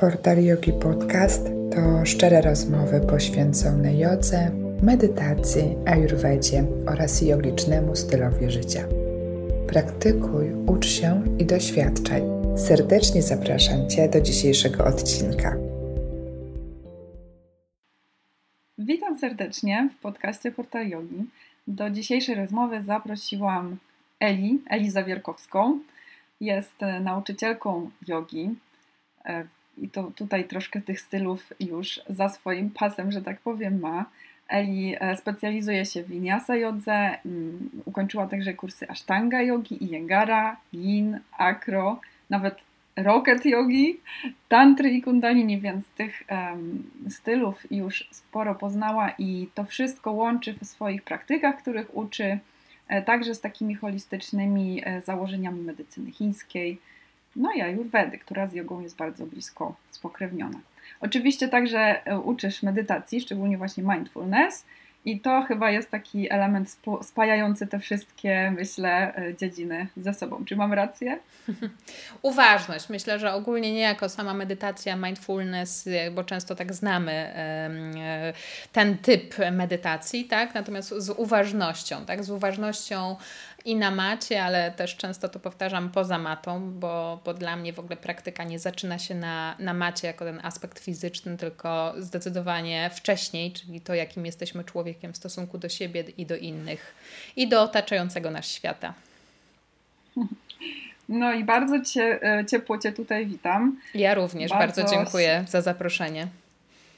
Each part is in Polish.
Portal Yogi Podcast to szczere rozmowy poświęcone jodze, medytacji, ayurvedzie oraz jogicznemu stylowi życia. Praktykuj, ucz się i doświadczaj. Serdecznie zapraszam Cię do dzisiejszego odcinka. Witam serdecznie w podcaście Portal Yogi. Do dzisiejszej rozmowy zaprosiłam Eli, Eli Zawierkowską. Jest nauczycielką jogi e, i to tutaj troszkę tych stylów już za swoim pasem, że tak powiem, ma. Eli e, specjalizuje się w vinyasa jodze, mm, ukończyła także kursy ashtanga yogi, iyengara, yin, akro, nawet rocket yogi, tantry i kundalini, więc tych um, stylów już sporo poznała i to wszystko łączy w swoich praktykach, których uczy, e, także z takimi holistycznymi e, założeniami medycyny chińskiej, no i Ayurvedy, która z jogą jest bardzo blisko spokrewniona. Oczywiście także e, uczysz medytacji, szczególnie właśnie mindfulness, i to chyba jest taki element spajający te wszystkie, myślę, e, dziedziny ze sobą. Czy mam rację? Uważność. Myślę, że ogólnie nie jako sama medytacja, mindfulness, e, bo często tak znamy ten typ medytacji, tak? Natomiast z uważnością, tak? Z uważnością i na macie, ale też często to powtarzam poza matą, bo, bo dla mnie w ogóle praktyka nie zaczyna się na, na macie jako ten aspekt fizyczny, tylko zdecydowanie wcześniej, czyli to, jakim jesteśmy człowiekiem w stosunku do siebie i do innych i do otaczającego nas świata. No i bardzo cie, e, ciepło Cię tutaj witam. Ja również bardzo, bardzo dziękuję za zaproszenie.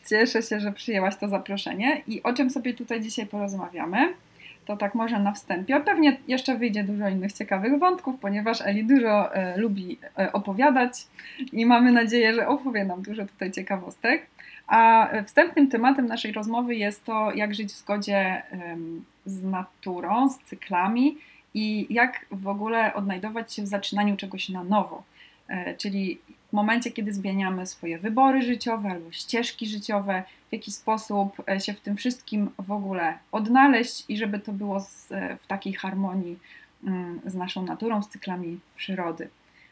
Cieszę się, że przyjęłaś to zaproszenie i o czym sobie tutaj dzisiaj porozmawiamy. To tak może na wstępie. Pewnie jeszcze wyjdzie dużo innych ciekawych wątków, ponieważ Eli dużo e, lubi e, opowiadać i mamy nadzieję, że opowie nam dużo tutaj ciekawostek. A wstępnym tematem naszej rozmowy jest to, jak żyć w zgodzie e, z naturą, z cyklami i jak w ogóle odnajdować się w zaczynaniu czegoś na nowo. E, czyli w momencie, kiedy zmieniamy swoje wybory życiowe albo ścieżki życiowe, w jaki sposób e, się w tym wszystkim w ogóle odnaleźć i żeby to było z, e, w takiej harmonii mm, z naszą naturą, z cyklami przyrody.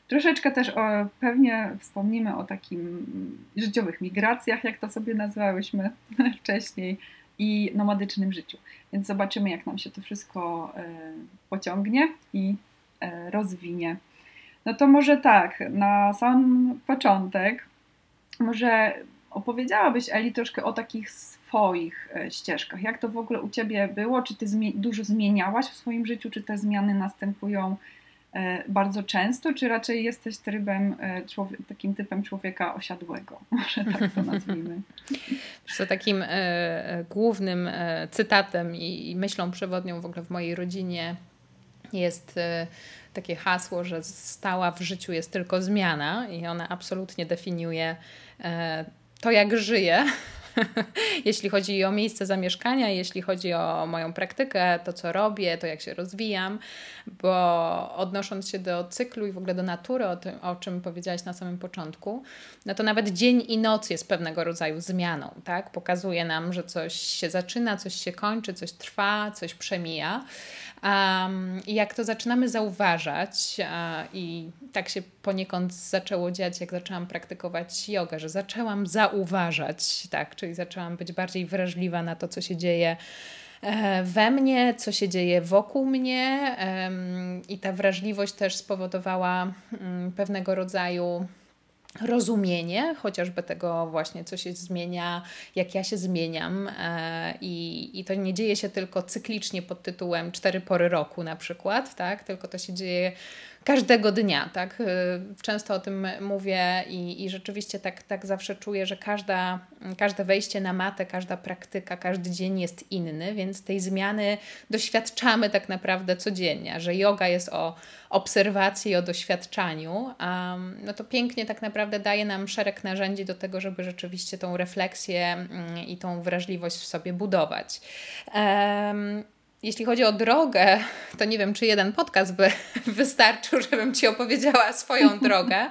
Troszeczkę też o, pewnie wspomnimy o takim mm, życiowych migracjach, jak to sobie nazwałyśmy wcześniej, i nomadycznym życiu. Więc zobaczymy, jak nam się to wszystko pociągnie i rozwinie. No to może tak, na sam początek, może opowiedziałabyś Eli troszkę o takich swoich e, ścieżkach. Jak to w ogóle u Ciebie było? Czy Ty dużo zmieniałaś w swoim życiu? Czy te zmiany następują e, bardzo często, czy raczej jesteś trybem, e, takim typem człowieka osiadłego? Może tak to nazwijmy. To takim głównym cytatem i myślą przewodnią w ogóle w mojej rodzinie jest e, takie hasło, że stała w życiu jest tylko zmiana i ona absolutnie definiuje e, to, jak żyję. jeśli chodzi o miejsce zamieszkania, jeśli chodzi o moją praktykę, to co robię, to jak się rozwijam, bo odnosząc się do cyklu i w ogóle do natury, o tym, o czym powiedziałaś na samym początku, no to nawet dzień i noc jest pewnego rodzaju zmianą, tak? Pokazuje nam, że coś się zaczyna, coś się kończy, coś trwa, coś przemija. Um, I jak to zaczynamy zauważać, uh, i tak się poniekąd zaczęło dziać, jak zaczęłam praktykować jogę, że zaczęłam zauważać, tak, czyli zaczęłam być bardziej wrażliwa na to, co się dzieje e, we mnie, co się dzieje wokół mnie, i ta wrażliwość też spowodowała mm, pewnego rodzaju rozumienie chociażby tego właśnie, co się zmienia, jak ja się zmieniam e, i, i to nie dzieje się tylko cyklicznie pod tytułem cztery pory roku na przykład, tak? tylko to się dzieje każdego dnia, tak? Y, często o tym mówię i, i rzeczywiście tak, tak zawsze czuję, że każda, każde wejście na matę, każda praktyka, każdy dzień jest inny, więc tej zmiany doświadczamy tak naprawdę codziennie, że yoga jest o obserwacji, o doświadczaniu, no to pięknie tak naprawdę daje nam szereg narzędzi do tego, żeby rzeczywiście tą refleksję mm, i tą wrażliwość w sobie budować. Um, jeśli chodzi o drogę, to nie wiem, czy jeden podcast by wystarczył, żebym Ci opowiedziała swoją drogę.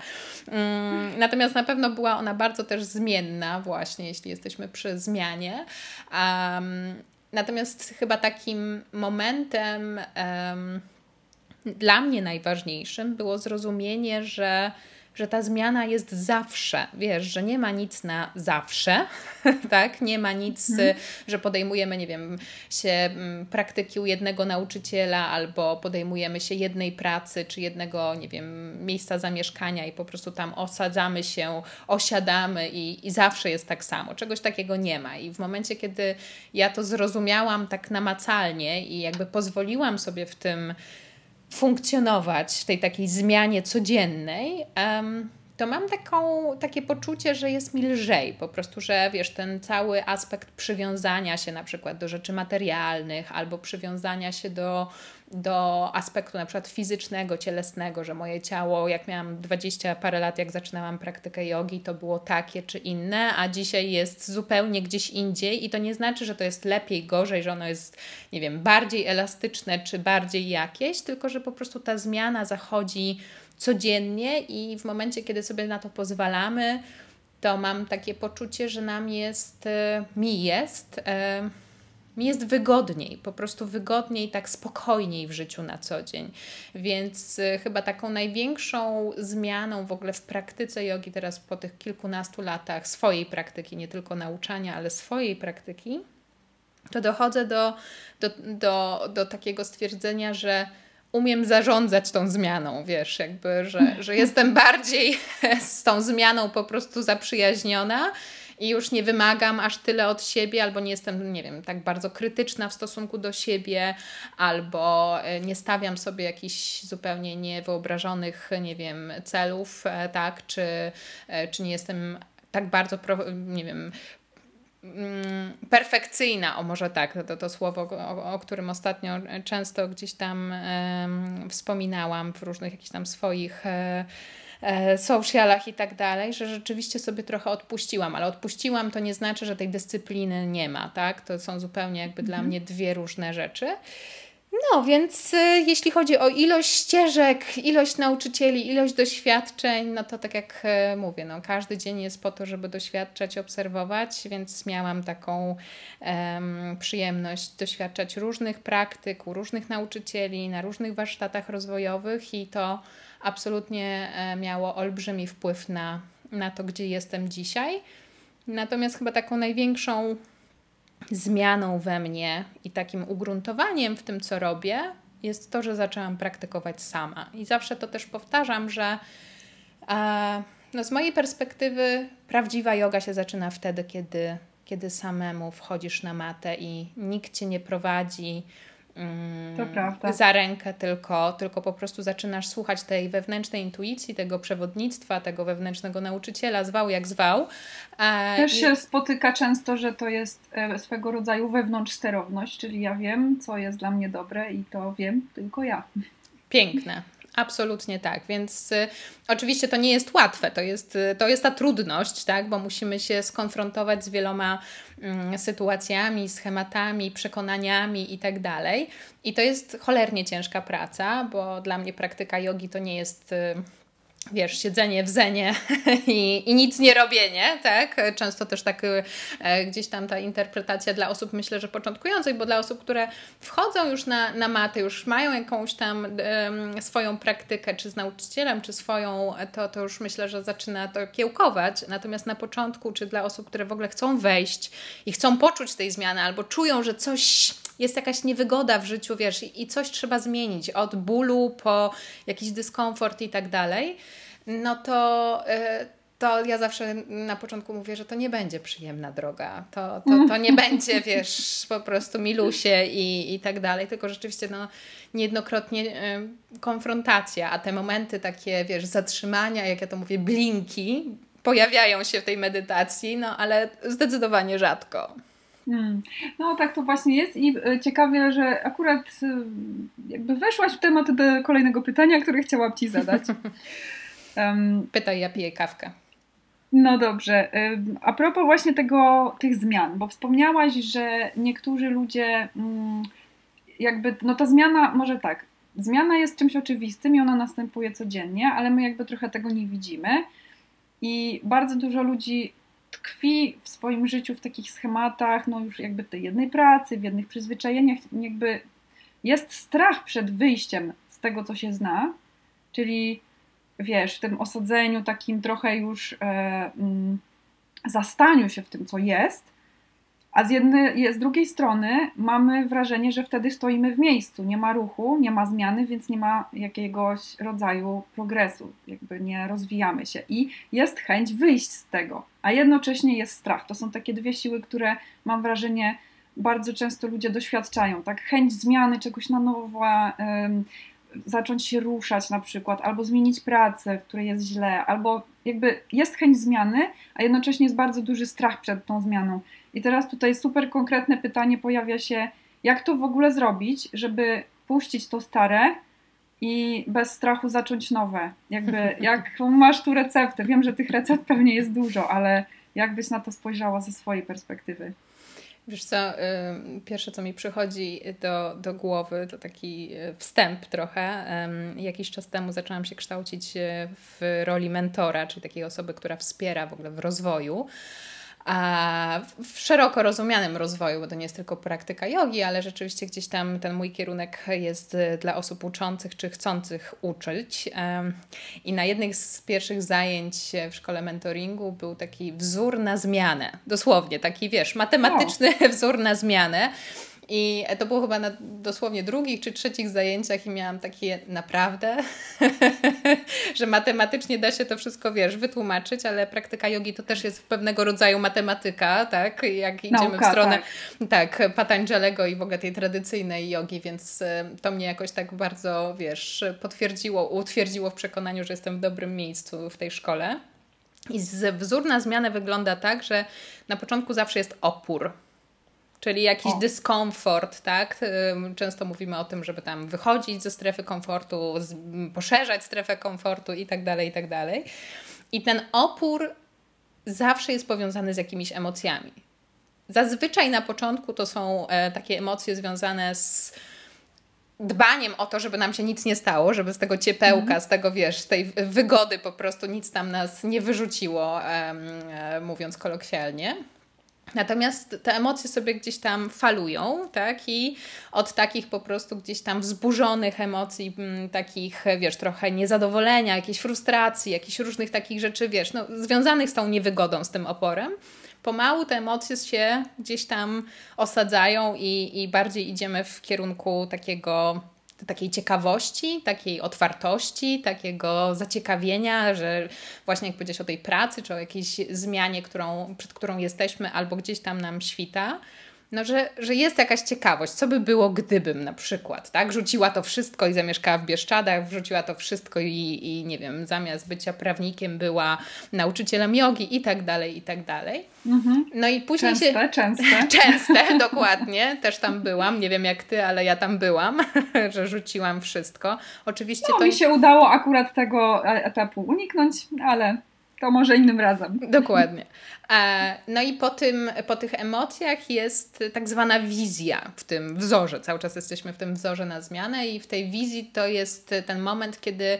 Mm, natomiast na pewno była ona bardzo też zmienna, właśnie jeśli jesteśmy przy zmianie. Um, natomiast chyba takim momentem um, dla mnie najważniejszym było zrozumienie, że że ta zmiana jest zawsze, wiesz, że nie ma nic na zawsze, tak? Nie ma nic, mhm. że podejmujemy, nie wiem, się mm, praktyki u jednego nauczyciela albo podejmujemy się jednej pracy czy jednego, nie wiem, miejsca zamieszkania i po prostu tam osadzamy się, osiadamy i, i zawsze jest tak samo. Czegoś takiego nie ma. I w momencie, kiedy ja to zrozumiałam tak namacalnie i jakby pozwoliłam sobie w tym funkcjonować w tej takiej zmianie codziennej, um, to mam taką, takie poczucie, że jest mi lżej. Po prostu, że wiesz, ten cały aspekt przywiązania się na przykład do rzeczy materialnych albo przywiązania się do, do aspektu na przykład fizycznego, cielesnego, że moje ciało, jak miałam 20 parę lat, jak zaczynałam praktykę jogi, to było takie czy inne, a dzisiaj jest zupełnie gdzieś indziej i to nie znaczy, że to jest lepiej, gorzej, że ono jest, nie wiem, bardziej elastyczne czy bardziej jakieś, tylko że po prostu ta zmiana zachodzi codziennie i w momencie, kiedy sobie na to pozwalamy, to mam takie poczucie, że nam jest, e, mi jest, e, mi jest wygodniej, po prostu wygodniej, tak spokojniej w życiu na co dzień. Więc e, chyba taką największą zmianą w ogóle w praktyce jogi teraz po tych kilkunastu latach swojej praktyki, nie tylko nauczania, ale swojej praktyki, to dochodzę do, do, do, do takiego stwierdzenia, że umiem zarządzać tą zmianą, wiesz, jakby, że, że jestem bardziej z tą zmianą po prostu zaprzyjaźniona i już nie wymagam aż tyle od siebie, albo nie jestem, nie wiem, tak bardzo krytyczna w stosunku do siebie, albo e, nie stawiam sobie jakichś zupełnie niewyobrażonych, nie wiem, celów, e, tak, czy, e, czy nie jestem tak bardzo, nie wiem, perfekcyjna, o może tak, to, to słowo, o, o którym ostatnio często gdzieś tam wspominałam w różnych jakichś tam swoich e, e, socialach i tak dalej, że rzeczywiście sobie trochę odpuściłam, ale odpuściłam to nie znaczy, że tej dyscypliny nie ma, tak? To są zupełnie jakby mhm. dla mnie dwie różne rzeczy. No, więc y, jeśli chodzi o ilość ścieżek, ilość nauczycieli, ilość doświadczeń, no to tak jak y, mówię, no, każdy dzień jest po to, żeby doświadczać, obserwować, więc miałam taką um, przyjemność doświadczać różnych praktyk u różnych nauczycieli, na różnych warsztatach rozwojowych i to absolutnie e, miało olbrzymi wpływ na, na to, gdzie jestem dzisiaj. Natomiast chyba taką największą zmianą we mnie i takim ugruntowaniem w tym, co robię, jest to, że zaczęłam praktykować sama. I zawsze to też powtarzam, że e, no z mojej perspektywy prawdziwa yoga się zaczyna wtedy, kiedy, kiedy samemu wchodzisz na matę i nikt cię nie prowadzi, to za rękę, tylko, tylko po prostu zaczynasz słuchać tej wewnętrznej intuicji, tego przewodnictwa, tego wewnętrznego nauczyciela, zwał jak zwał. E, Też się spotyka często, że to jest e, swego rodzaju wewnątrz sterowność, czyli ja wiem, co jest dla mnie dobre i to wiem tylko ja. Piękne. Absolutnie tak, więc y, oczywiście to nie jest łatwe, to jest, y, to jest ta trudność, tak, bo musimy się skonfrontować z wieloma y, sytuacjami, schematami, przekonaniami i tak. I to jest cholernie ciężka praca, bo dla mnie praktyka jogi to nie jest y, wiesz, siedzenie w zenie i, i nic nie robienie, tak? Często też tak e, gdzieś tam ta interpretacja dla osób, myślę, że początkujących, bo dla osób, które wchodzą już na, na maty, już mają jakąś tam e, swoją praktykę, czy z nauczycielem, czy swoją, to, to już myślę, że zaczyna to kiełkować. Natomiast na początku, czy dla osób, które w ogóle chcą wejść i chcą poczuć tej zmiany, albo czują, że coś jest jakaś niewygoda w życiu, wiesz, i coś trzeba zmienić, od bólu po jakiś dyskomfort i tak dalej, no to, y, to ja zawsze na początku mówię, że to nie będzie przyjemna droga. To, to, to nie będzie, wiesz, po prostu milusie i, i tak dalej, tylko rzeczywiście no, niejednokrotnie y, konfrontacja, a te momenty takie, wiesz, zatrzymania, jak ja to mówię, blinki, pojawiają się w tej medytacji, no ale zdecydowanie rzadko. Hmm. No tak to właśnie jest i e, ciekawie, że akurat e, jakby weszłaś w temat do kolejnego pytania, które chciałam Ci zadać. Um, Pytaj, ja piję kawkę. No dobrze. A propos właśnie tego, tych zmian, bo wspomniałaś, że niektórzy ludzie mm, jakby, no ta zmiana, może tak, zmiana jest czymś oczywistym i ona następuje codziennie, ale my jakby trochę tego nie widzimy i bardzo dużo ludzi tkwi w swoim życiu w takich schematach, no już jakby tej jednej pracy, w jednych przyzwyczajeniach, jakby jest strach przed wyjściem z tego, co się zna, czyli wiesz, w tym osadzeniu, takim trochę już e, mm, zastaniu się w tym, co jest, a z, jednej, z drugiej strony mamy wrażenie, że wtedy stoimy w miejscu, nie ma ruchu, nie ma zmiany, więc nie ma jakiegoś rodzaju progresu, jakby nie rozwijamy się. I jest chęć wyjść z tego, a jednocześnie jest strach. To są takie dwie siły, które mam wrażenie bardzo często ludzie doświadczają. Tak, chęć zmiany czegoś na nowo, zacząć się ruszać na przykład, albo zmienić pracę, w której jest źle, albo jakby jest chęć zmiany, a jednocześnie jest bardzo duży strach przed tą zmianą. I teraz tutaj super konkretne pytanie pojawia się, jak to w ogóle zrobić, żeby puścić to stare i bez strachu zacząć nowe. Jakby, jak masz tu receptę? Wiem, że tych recept pewnie jest dużo, ale jak byś na to spojrzała ze swojej perspektywy? Wiesz co, pierwsze co mi przychodzi do, do głowy to taki y, wstęp trochę. Jakiś czas temu zaczęłam się kształcić y, w roli mentora, czyli takiej osoby, która wspiera w ogóle w rozwoju w szeroko rozumianym rozwoju, bo to nie jest tylko praktyka jogi, ale rzeczywiście gdzieś tam ten mój kierunek jest y, dla osób uczących czy chcących uczyć. I na jednych z pierwszych zajęć w szkole mentoringu był taki wzór na zmianę. Dosłownie, taki wiesz, matematyczny o. wzór na zmianę. I to było chyba na dosłownie drugich czy trzecich zajęciach i miałam takie naprawdę, że matematycznie da się to wszystko, wiesz, wytłumaczyć, ale praktyka jogi to też jest pewnego rodzaju matematyka, tak? Jak idziemy Nauka, w stronę tak. tak, Patanjalego i w ogóle tej tradycyjnej jogi, więc e, to mnie jakoś tak bardzo, wiesz, potwierdziło, utwierdziło w przekonaniu, że jestem w dobrym miejscu w tej szkole. I wzór na zmianę wygląda tak, że na początku zawsze jest opór Czyli jakiś o. dyskomfort, tak? Często mówimy o tym, żeby tam wychodzić ze strefy komfortu, poszerzać strefę komfortu i tak dalej, i tak dalej. I ten opór zawsze jest powiązany z jakimiś emocjami. Zazwyczaj na początku to są e, takie emocje związane z dbaniem o to, żeby nam się nic nie stało, żeby z tego ciepełka, mm. z tego wiesz, z tej wygody po prostu nic tam nas nie wyrzuciło, e, mówiąc kolokwialnie. Natomiast te emocje sobie gdzieś tam falują, tak? I od takich po prostu gdzieś tam wzburzonych emocji, m, takich, wiesz, trochę niezadowolenia, jakiejś frustracji, jakichś różnych takich rzeczy, wiesz, no, związanych z tą niewygodą, z tym oporem, pomału te emocje się gdzieś tam osadzają i, i bardziej idziemy w kierunku takiego takiej ciekawości, takiej otwartości, takiego zaciekawienia, że właśnie jak powiedziałeś o tej pracy, czy o jakiejś zmianie, którą, przed którą jesteśmy, albo gdzieś tam nam świta, no, że, że jest jakaś ciekawość, co by było gdybym na przykład, tak? Rzuciła to wszystko i zamieszkała w Bieszczadach, wrzuciła to wszystko i, i nie wiem, zamiast bycia prawnikiem była nauczycielem jogi i tak dalej, i tak dalej. Mhm. No i później częste, się... Częste, częste. dokładnie. Też tam byłam. Nie wiem jak ty, ale ja tam byłam, że rzuciłam wszystko. Oczywiście no, to... mi się udało akurat tego etapu uniknąć, ale to może innym razem. Dokładnie. E, no i po, tym, po tych emocjach jest tak zwana wizja w tym wzorze. Cały czas jesteśmy w tym wzorze na zmianę i w tej wizji to jest ten moment, kiedy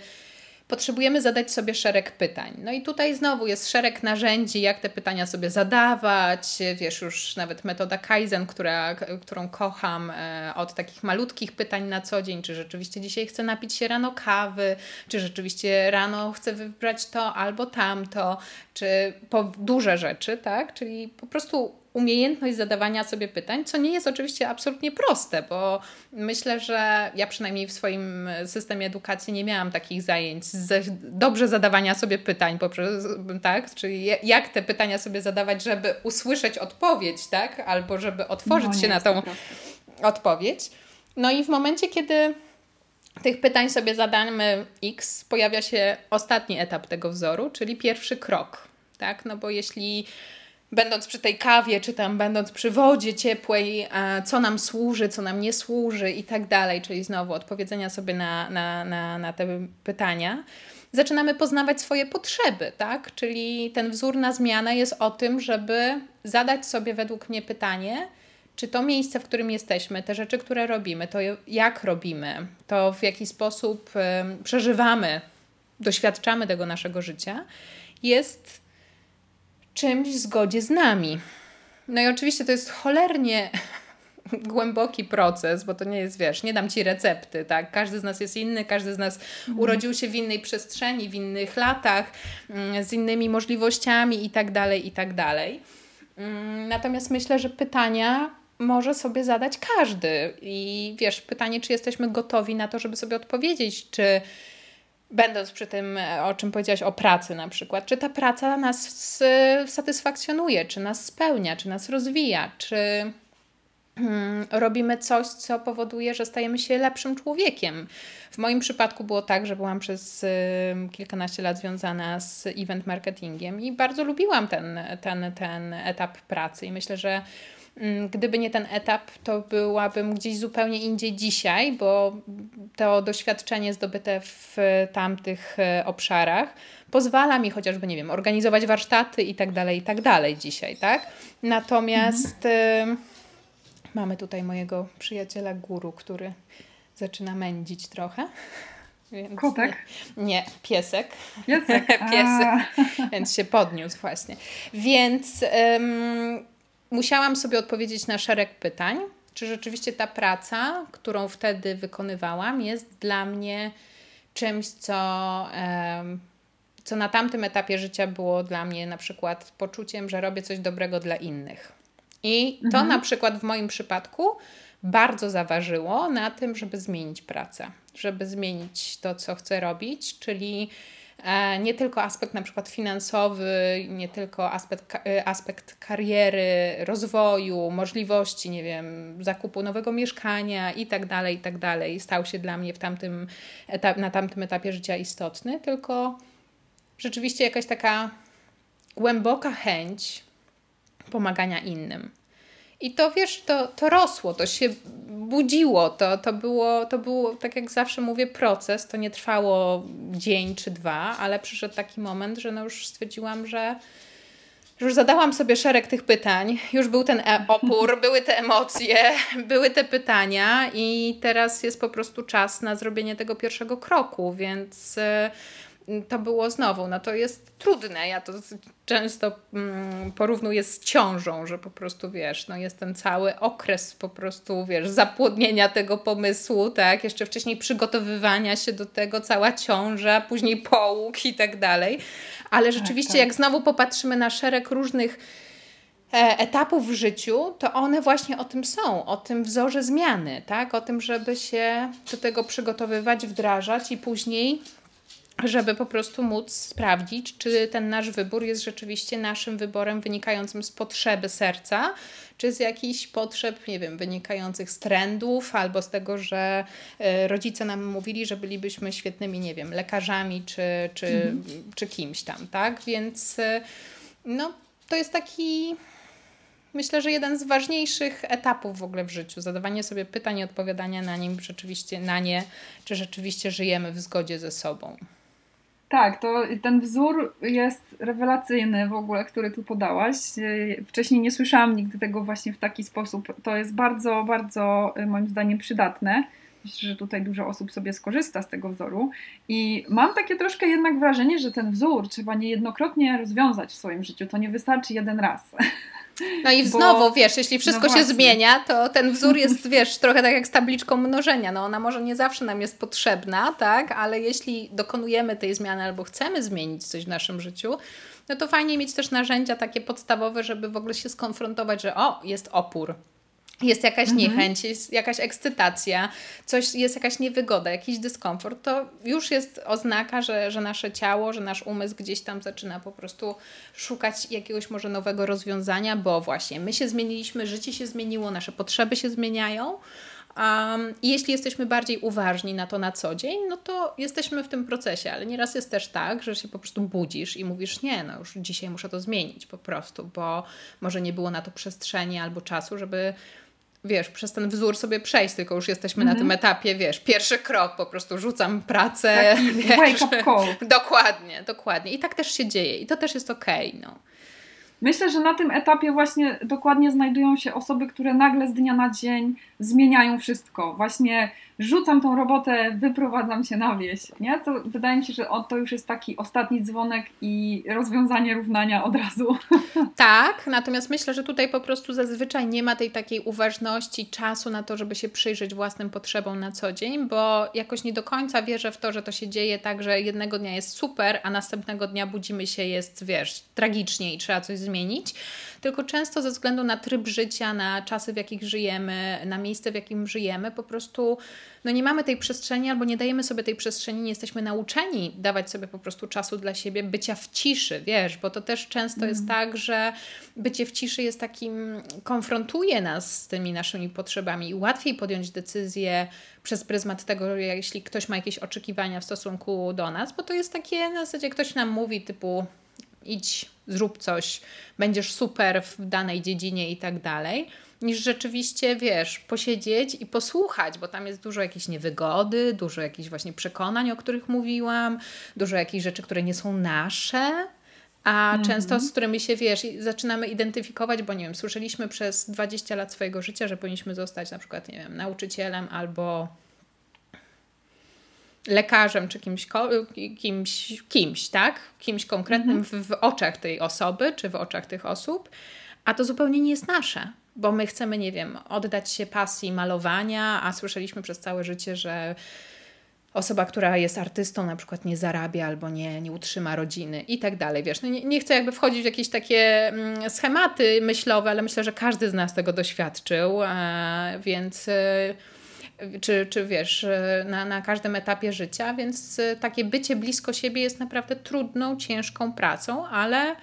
potrzebujemy zadać sobie szereg pytań. No i tutaj znowu jest szereg narzędzi, jak te pytania sobie zadawać. Wiesz, już nawet metoda Kaizen, która, którą kocham, e, od takich malutkich pytań na co dzień, czy rzeczywiście dzisiaj chcę napić się rano kawy, czy rzeczywiście rano chcę wybrać to albo tamto, czy po duże rzeczy, tak? Czyli po prostu umiejętność zadawania sobie pytań, co nie jest oczywiście absolutnie proste, bo myślę, że ja przynajmniej w swoim systemie edukacji nie miałam takich zajęć z dobrze zadawania sobie pytań, poprzez, tak? Czyli jak te pytania sobie zadawać, żeby usłyszeć odpowiedź, tak? Albo żeby otworzyć no, się na tą odpowiedź. No i w momencie, kiedy tych pytań sobie zadamy X, pojawia się ostatni etap tego wzoru, czyli pierwszy krok. Tak? No bo jeśli będąc przy tej kawie, czy tam będąc przy wodzie ciepłej, co nam służy, co nam nie służy i tak dalej, czyli znowu odpowiedzenia sobie na, na, na, na te pytania, zaczynamy poznawać swoje potrzeby, tak? Czyli ten wzór na zmianę jest o tym, żeby zadać sobie według mnie pytanie, czy to miejsce, w którym jesteśmy, te rzeczy, które robimy, to jak robimy, to w jaki sposób przeżywamy, doświadczamy tego naszego życia, jest czymś w zgodzie z nami. No i oczywiście to jest cholernie głęboki proces, bo to nie jest, wiesz, nie dam ci recepty, tak? Każdy z nas jest inny, każdy z nas mhm. urodził się w innej przestrzeni, w innych latach, mm, z innymi możliwościami i tak dalej, i tak dalej. Mm, natomiast myślę, że pytania może sobie zadać każdy. I wiesz, pytanie, czy jesteśmy gotowi na to, żeby sobie odpowiedzieć, czy będąc przy tym, o czym powiedziałaś, o pracy na przykład, czy ta praca nas satysfakcjonuje, czy nas spełnia, czy nas rozwija, czy hmm, robimy coś, co powoduje, że stajemy się lepszym człowiekiem. W moim przypadku było tak, że byłam przez kilkanaście lat związana z event marketingiem i bardzo lubiłam ten, ten, ten etap pracy i myślę, że gdyby nie ten etap, to byłabym gdzieś zupełnie indziej dzisiaj, bo to doświadczenie zdobyte w tamtych e, obszarach pozwala mi chociażby, nie wiem, organizować warsztaty i tak dalej, i tak dalej dzisiaj, tak? Natomiast mhm. y, mamy tutaj mojego przyjaciela guru, który zaczyna mędzić trochę. Więc Kotek? Nie, nie, piesek. Piesek. piesek. Więc się podniósł właśnie. Więc musiałam sobie odpowiedzieć na szereg pytań, czy rzeczywiście ta praca, którą wtedy wykonywałam, jest dla mnie czymś, co, co na tamtym etapie życia było dla mnie na przykład poczuciem, że robię coś dobrego dla innych. I to mhm. na przykład w moim przypadku bardzo zaważyło na tym, żeby zmienić pracę, żeby zmienić to, co chcę robić, czyli nie tylko aspekt na przykład finansowy, nie tylko aspekt, e, aspekt kariery, rozwoju, możliwości, nie wiem, zakupu nowego mieszkania i tak dalej, i tak dalej, stał się dla mnie w tamtym etap, na tamtym etapie życia istotny, tylko rzeczywiście jakaś taka głęboka chęć pomagania innym. I to wiesz, to, to rosło, to się budziło, to, to, było, to było, tak jak zawsze mówię, proces. To nie trwało dzień czy dwa, ale przyszedł taki moment, że no już stwierdziłam, że już zadałam sobie szereg tych pytań, już był ten e opór, były te emocje, były te pytania, i teraz jest po prostu czas na zrobienie tego pierwszego kroku, więc to było znowu, no to jest trudne. Ja to często mm, porównuję z ciążą, że po prostu wiesz, no jest ten cały okres po prostu, wiesz, zapłodnienia tego pomysłu, tak, jeszcze wcześniej przygotowywania się do tego, cała ciąża, później połóg i tak dalej. Ale tak, rzeczywiście, tak, tak. jak znowu popatrzymy na szereg różnych e, etapów w życiu, to one właśnie o tym są, o tym wzorze zmiany, tak? O tym, żeby się do tego przygotowywać, wdrażać i później żeby po prostu móc sprawdzić, czy ten nasz wybór jest rzeczywiście naszym wyborem wynikającym z potrzeby serca, czy z jakichś potrzeb, nie wiem, wynikających z trendów, albo z tego, że e, rodzice nam mówili, że bylibyśmy świetnymi, nie wiem, lekarzami, czy, czy, mhm. czy kimś tam, tak? Więc e, no, to jest taki myślę, że jeden z ważniejszych etapów w ogóle w życiu. Zadawanie sobie pytań i odpowiadania na nim rzeczywiście na nie, czy rzeczywiście żyjemy w zgodzie ze sobą. Tak, to ten wzór jest rewelacyjny w ogóle, który tu podałaś. Wcześniej nie słyszałam nigdy tego właśnie w taki sposób. To jest bardzo, bardzo y, moim zdaniem przydatne. Myślę, że tutaj dużo osób sobie skorzysta z tego wzoru. I mam takie troszkę jednak wrażenie, że ten wzór trzeba niejednokrotnie rozwiązać w swoim życiu. To nie wystarczy jeden raz. No i znowu, Bo, wiesz, jeśli wszystko no się zmienia, to ten wzór jest, wiesz, trochę tak jak z tabliczką mnożenia. No ona może nie zawsze nam jest potrzebna, tak, ale jeśli dokonujemy tej zmiany albo chcemy zmienić coś w naszym życiu, no to fajnie mieć też narzędzia takie podstawowe, żeby w ogóle się skonfrontować, że o, jest opór, jest jakaś mhm. niechęć, jest jakaś ekscytacja, coś, jest jakaś niewygoda, jakiś dyskomfort, to już jest oznaka, że, że nasze ciało, że nasz umysł gdzieś tam zaczyna po prostu szukać jakiegoś może nowego rozwiązania, bo właśnie my się zmieniliśmy, życie się zmieniło, nasze potrzeby się zmieniają. Um, I jeśli jesteśmy bardziej uważni na to na co dzień, no to jesteśmy w tym procesie, ale nieraz jest też tak, że się po prostu budzisz i mówisz, nie, no już dzisiaj muszę to zmienić po prostu, bo może nie było na to przestrzeni albo czasu, żeby wiesz, przez ten wzór sobie przejść, tylko już jesteśmy mm -hmm. na tym mhm. etapie, wiesz, pierwszy krok, po prostu rzucam pracę. Taki wiesz, wake up call. Dokładnie, dokładnie. I tak też się dzieje i to też jest okej, okay, no. Myślę, że na tym etapie właśnie dokładnie znajdują się osoby, które nagle z dnia na dzień zmieniają wszystko. Właśnie rzucam tą robotę, wyprowadzam się na wieś. Nie? To wydaje mi się, że to już jest taki ostatni dzwonek i rozwiązanie równania od razu. Tak, natomiast myślę, że tutaj po prostu zazwyczaj nie ma tej takiej uważności, czasu na to, żeby się przyjrzeć własnym potrzebom na co dzień, bo jakoś nie do końca wierzę w to, że to się dzieje tak, że jednego dnia jest super, a następnego dnia budzimy się, jest, wiesz, tragicznie i trzeba coś zmienić tylko często ze względu na tryb życia, na czasy, w jakich żyjemy, na miejsce, w jakim żyjemy, po prostu no nie mamy tej przestrzeni albo nie dajemy sobie tej przestrzeni, nie jesteśmy nauczeni dawać sobie po prostu czasu dla siebie, bycia w ciszy, wiesz, bo to też często mm. jest tak, że bycie w ciszy jest takim, konfrontuje nas z tymi naszymi potrzebami i łatwiej podjąć decyzję przez pryzmat tego, jeśli ktoś ma jakieś oczekiwania w stosunku do nas, bo to jest takie na zasadzie ktoś nam mówi typu idź, zrób coś, będziesz super w danej dziedzinie i tak dalej, niż rzeczywiście, wiesz, posiedzieć i posłuchać, bo tam jest dużo jakiejś niewygody, dużo jakichś właśnie przekonań, o których mówiłam, dużo jakichś rzeczy, które nie są nasze, a mm -hmm. często z którymi się, wiesz, zaczynamy identyfikować, bo nie wiem, słyszeliśmy przez 20 lat swojego życia, że powinniśmy zostać na przykład, nie wiem, nauczycielem albo lekarzem czy kimś, kimś, kimś tak? Kimś konkretnym mhm. w, w oczach tej osoby czy w oczach tych osób, a to zupełnie nie jest nasze bo my chcemy, nie wiem, oddać się pasji malowania, a słyszeliśmy przez całe życie, że osoba, która jest artystą, na przykład nie zarabia albo nie, nie utrzyma rodziny i tak dalej. Wiesz, no nie, nie chcę jakby wchodzić w jakieś takie mm, schematy myślowe, ale myślę, że każdy z nas tego doświadczył, e, więc. E, czy, czy wiesz, na, na każdym etapie życia, więc takie bycie blisko siebie jest naprawdę trudną, ciężką pracą, ale,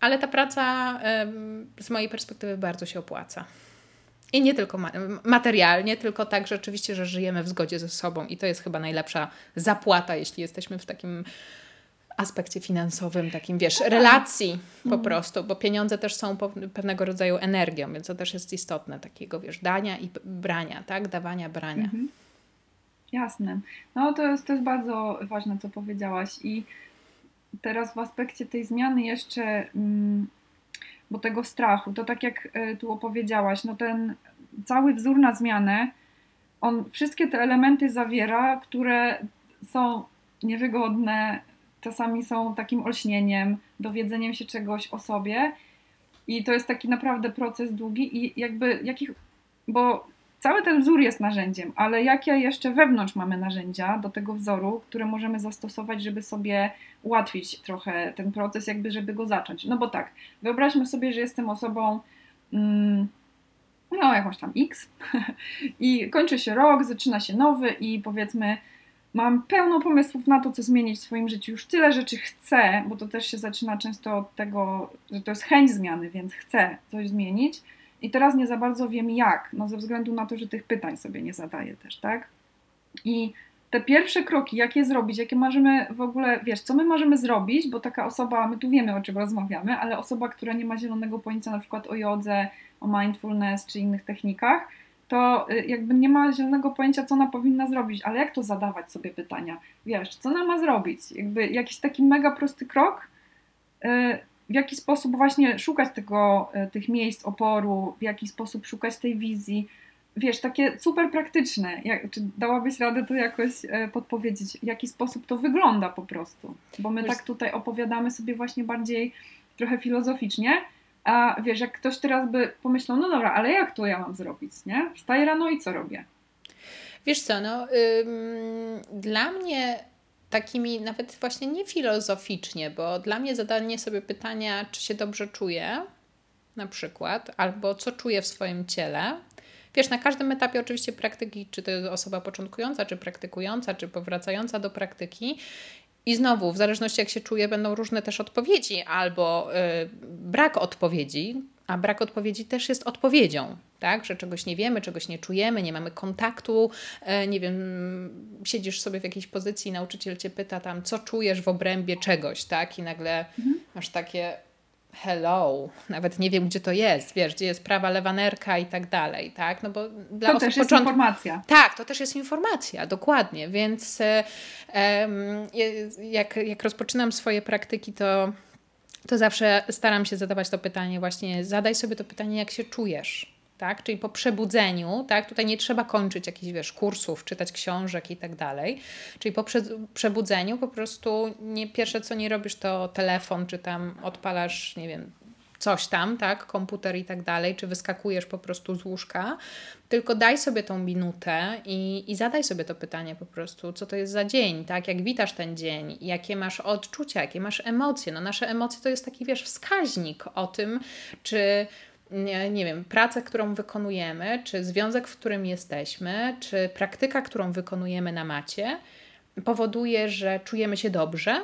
ale ta praca z mojej perspektywy bardzo się opłaca. I nie tylko materialnie, tylko tak rzeczywiście, że żyjemy w zgodzie ze sobą i to jest chyba najlepsza zapłata, jeśli jesteśmy w takim aspekcie finansowym, takim wiesz, tak. relacji po mhm. prostu, bo pieniądze też są pewnego rodzaju energią, więc to też jest istotne, takiego wiesz, dania i brania, tak? Dawania, brania. Mhm. Jasne. No to jest, to jest bardzo ważne, co powiedziałaś i teraz w aspekcie tej zmiany jeszcze, mm, bo tego strachu, to tak jak e, tu opowiedziałaś, no ten cały wzór na zmianę, on wszystkie te elementy zawiera, które są niewygodne, czasami są takim olśnieniem, dowiedzeniem się czegoś o sobie. I to jest taki naprawdę proces długi i jakby jakich, bo cały ten wzór jest narzędziem, ale jakie jeszcze wewnątrz mamy narzędzia do tego wzoru, które możemy zastosować, żeby sobie ułatwić trochę ten proces, jakby żeby go zacząć. No bo tak, wyobraźmy sobie, że jestem osobą mm, no jakąś tam X i kończy się rok, zaczyna się nowy i powiedzmy Mam pełno pomysłów na to, co zmienić w swoim życiu. Już tyle rzeczy chcę, bo to też się zaczyna często od tego, że to jest chęć zmiany, więc chcę coś zmienić. I teraz nie za bardzo wiem jak, no ze względu na to, że tych pytań sobie nie zadaję też, tak? I te pierwsze kroki, jakie zrobić, jakie możemy w ogóle, wiesz, co my możemy zrobić, bo taka osoba, my tu wiemy o czym rozmawiamy, ale osoba, która nie ma zielonego pojęcia na przykład o jodze, o mindfulness czy innych technikach, to y, jakby nie ma zielonego pojęcia, co ona powinna zrobić, ale jak to zadawać sobie pytania? Wiesz, co ona ma zrobić? Jakby jakiś taki mega prosty krok, y, w jaki sposób właśnie szukać tego, y, tych miejsc oporu, w jaki sposób szukać tej wizji. Wiesz, takie super praktyczne. Jak, czy dałabyś radę to jakoś podpowiedzieć, w jaki sposób to wygląda po prostu? Bo my tak tutaj opowiadamy sobie właśnie bardziej trochę filozoficznie, a wiesz, jak ktoś teraz by pomyślał, no dobra, ale jak to ja mam zrobić, nie? Wstaję rano i co robię? Wiesz co, no ym, dla mnie takimi nawet właśnie nie filozoficznie, bo dla mnie zadanie sobie pytania, czy się dobrze czuję, na przykład, albo co czuję w swoim ciele. Wiesz, na każdym etapie oczywiście praktyki, czy to jest osoba początkująca, czy praktykująca, czy powracająca do praktyki, i znowu, w zależności jak się czuje, będą różne też odpowiedzi albo y, brak odpowiedzi, a brak odpowiedzi też jest odpowiedzią, tak? Że czegoś nie wiemy, czegoś nie czujemy, nie mamy kontaktu, y, nie wiem, siedzisz sobie w jakiejś pozycji, nauczyciel cię pyta tam, co czujesz w obrębie czegoś, tak? I nagle mhm. masz takie hello, nawet nie wiem, gdzie to jest, wiesz, gdzie jest prawa lewanerka i tak dalej, tak? No bo dla to też jest początku... informacja. Tak, to też jest informacja, dokładnie, więc um, jak, jak rozpoczynam swoje praktyki, to to zawsze staram się zadawać to pytanie właśnie, zadaj sobie to pytanie, jak się czujesz, tak? Czyli po przebudzeniu, tak? Tutaj nie trzeba kończyć jakichś, wiesz, kursów, czytać książek i tak dalej. Czyli po prze przebudzeniu po prostu nie, pierwsze co nie robisz to telefon, czy tam odpalasz, nie wiem, coś tam, tak, komputer i tak dalej, czy wyskakujesz po prostu z łóżka, tylko daj sobie tą minutę i, i zadaj sobie to pytanie po prostu, co to jest za dzień, tak, jak witasz ten dzień, jakie masz odczucia, jakie masz emocje. No nasze emocje to jest taki, wiesz, wskaźnik o tym, czy nie, nie wiem, pracę, którą wykonujemy, czy związek, w którym jesteśmy, czy praktyka, którą wykonujemy na macie, powoduje, że czujemy się dobrze,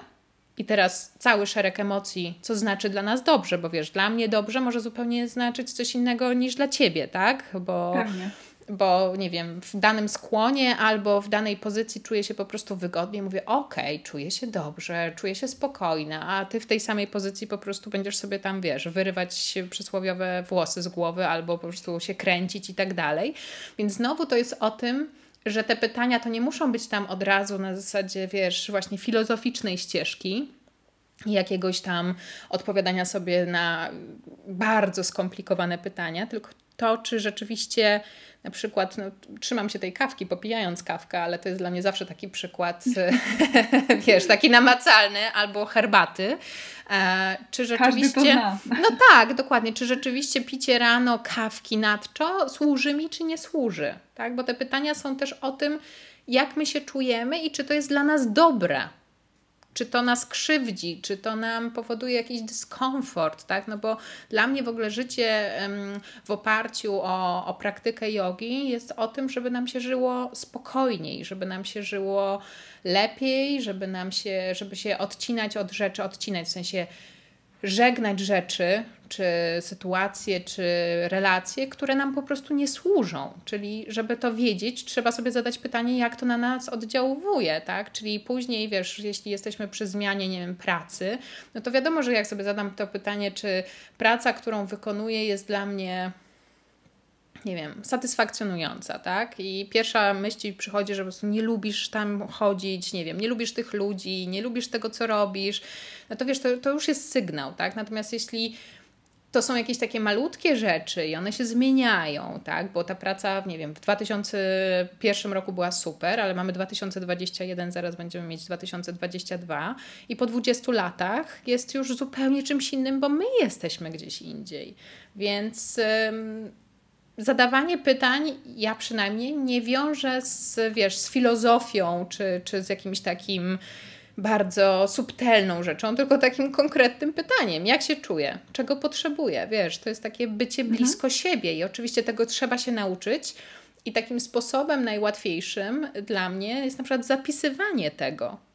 i teraz cały szereg emocji, co znaczy dla nas dobrze, bo wiesz, dla mnie dobrze może zupełnie znaczyć coś innego niż dla ciebie, tak? Bo, Pewnie. bo nie wiem, w danym skłonie albo w danej pozycji czuję się po prostu wygodnie, mówię, okej, okay, czuję się dobrze, czuję się spokojna, a ty w tej samej pozycji po prostu będziesz sobie tam, wiesz, wyrywać przysłowiowe włosy z głowy albo po prostu się kręcić i tak dalej. Więc znowu to jest o tym, że te pytania to nie muszą być tam od razu na zasadzie, wiesz, właśnie filozoficznej ścieżki, jakiegoś tam odpowiadania sobie na bardzo skomplikowane pytania, tylko to, czy rzeczywiście na przykład no, trzymam się tej kawki, popijając kawkę, ale to jest dla mnie zawsze taki przykład, wiesz, taki namacalny, albo herbaty. E, czy rzeczywiście. No tak, dokładnie. Czy rzeczywiście picie rano kawki nadczo służy mi, czy nie służy? Tak? Bo te pytania są też o tym, jak my się czujemy i czy to jest dla nas dobre czy to nas krzywdzi, czy to nam powoduje jakiś dyskomfort, tak? No bo dla mnie w ogóle życie w oparciu o, o praktykę jogi jest o tym, żeby nam się żyło spokojniej, żeby nam się żyło lepiej, żeby nam się, żeby się odcinać od rzeczy, odcinać w sensie żegnać rzeczy, czy sytuacje, czy relacje, które nam po prostu nie służą. Czyli, żeby to wiedzieć, trzeba sobie zadać pytanie, jak to na nas oddziałuje, tak? Czyli później, wiesz, jeśli jesteśmy przy zmianie, nie wiem, pracy, no to wiadomo, że jak sobie zadam to pytanie, czy praca, którą wykonuję, jest dla mnie nie wiem, satysfakcjonująca, tak? I pierwsza myśl przychodzi, że po prostu nie lubisz tam chodzić, nie wiem, nie lubisz tych ludzi, nie lubisz tego, co robisz, no to wiesz, to, to już jest sygnał, tak? Natomiast jeśli to są jakieś takie malutkie rzeczy i one się zmieniają, tak? Bo ta praca, nie wiem, w 2001 roku była super, ale mamy 2021, zaraz będziemy mieć 2022 i po 20 latach jest już zupełnie czymś innym, bo my jesteśmy gdzieś indziej. Więc zadawanie pytań, ja przynajmniej nie wiążę z, wiesz, z filozofią czy, czy z jakimś takim bardzo subtelną rzeczą, tylko takim konkretnym pytaniem. Jak się czuję? Czego potrzebuję? Wiesz, to jest takie bycie mhm. blisko mhm. siebie i oczywiście tego trzeba się nauczyć. I takim sposobem najłatwiejszym dla mnie jest na przykład zapisywanie tego.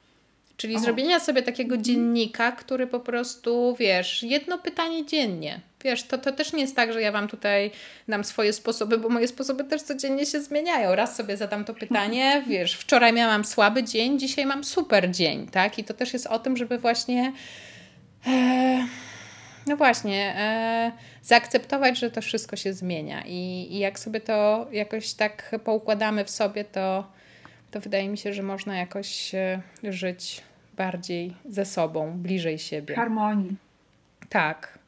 Czyli o. zrobienia sobie takiego mhm. dziennika, który po prostu, wiesz, jedno pytanie dziennie. Wiesz, to, to też nie jest tak, że ja Wam tutaj dam swoje sposoby, bo moje sposoby też codziennie się zmieniają. Raz sobie zadam to pytanie, wiesz, wczoraj miałam słaby dzień, dzisiaj mam super dzień, tak? I to też jest o tym, żeby właśnie... E, no właśnie, e, zaakceptować, że to wszystko się zmienia i, i jak sobie to jakoś tak poukładamy w sobie, to, to wydaje mi się, że można jakoś e, żyć bardziej ze sobą, bliżej siebie. Harmonii. Tak.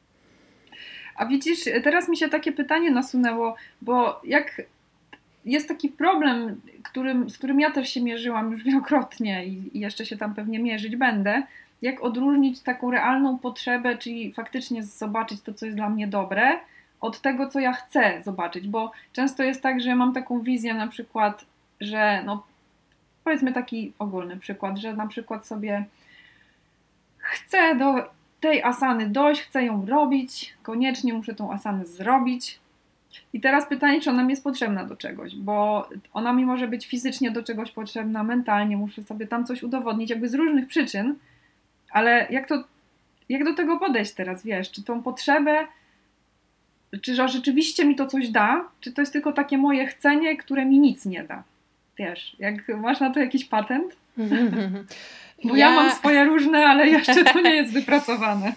A widzisz, teraz mi się takie pytanie nasunęło, bo jak jest taki problem, którym, z którym ja też się mierzyłam już wielokrotnie i, i jeszcze się tam pewnie mierzyć będę, jak odróżnić taką realną potrzebę, czyli faktycznie zobaczyć to, co jest dla mnie dobre, od tego, co ja chcę zobaczyć, bo często jest tak, że mam taką wizję na przykład, że no powiedzmy taki ogólny przykład, że na przykład sobie chcę do tej asany dojść, chcę ją robić, koniecznie muszę tą asanę zrobić. I teraz pytanie, czy ona mi jest potrzebna do czegoś, bo ona mi może być fizycznie do czegoś potrzebna, mentalnie, muszę sobie tam coś udowodnić, jakby z różnych przyczyn, ale jak to, jak do tego podejść teraz, wiesz, czy tą potrzebę, czy że rzeczywiście mi to coś da, czy to jest tylko takie moje chcenie, które mi nic nie da, wiesz, jak masz na to jakiś patent? Bo ja... ja mam swoje różne, ale jeszcze to nie jest wypracowane.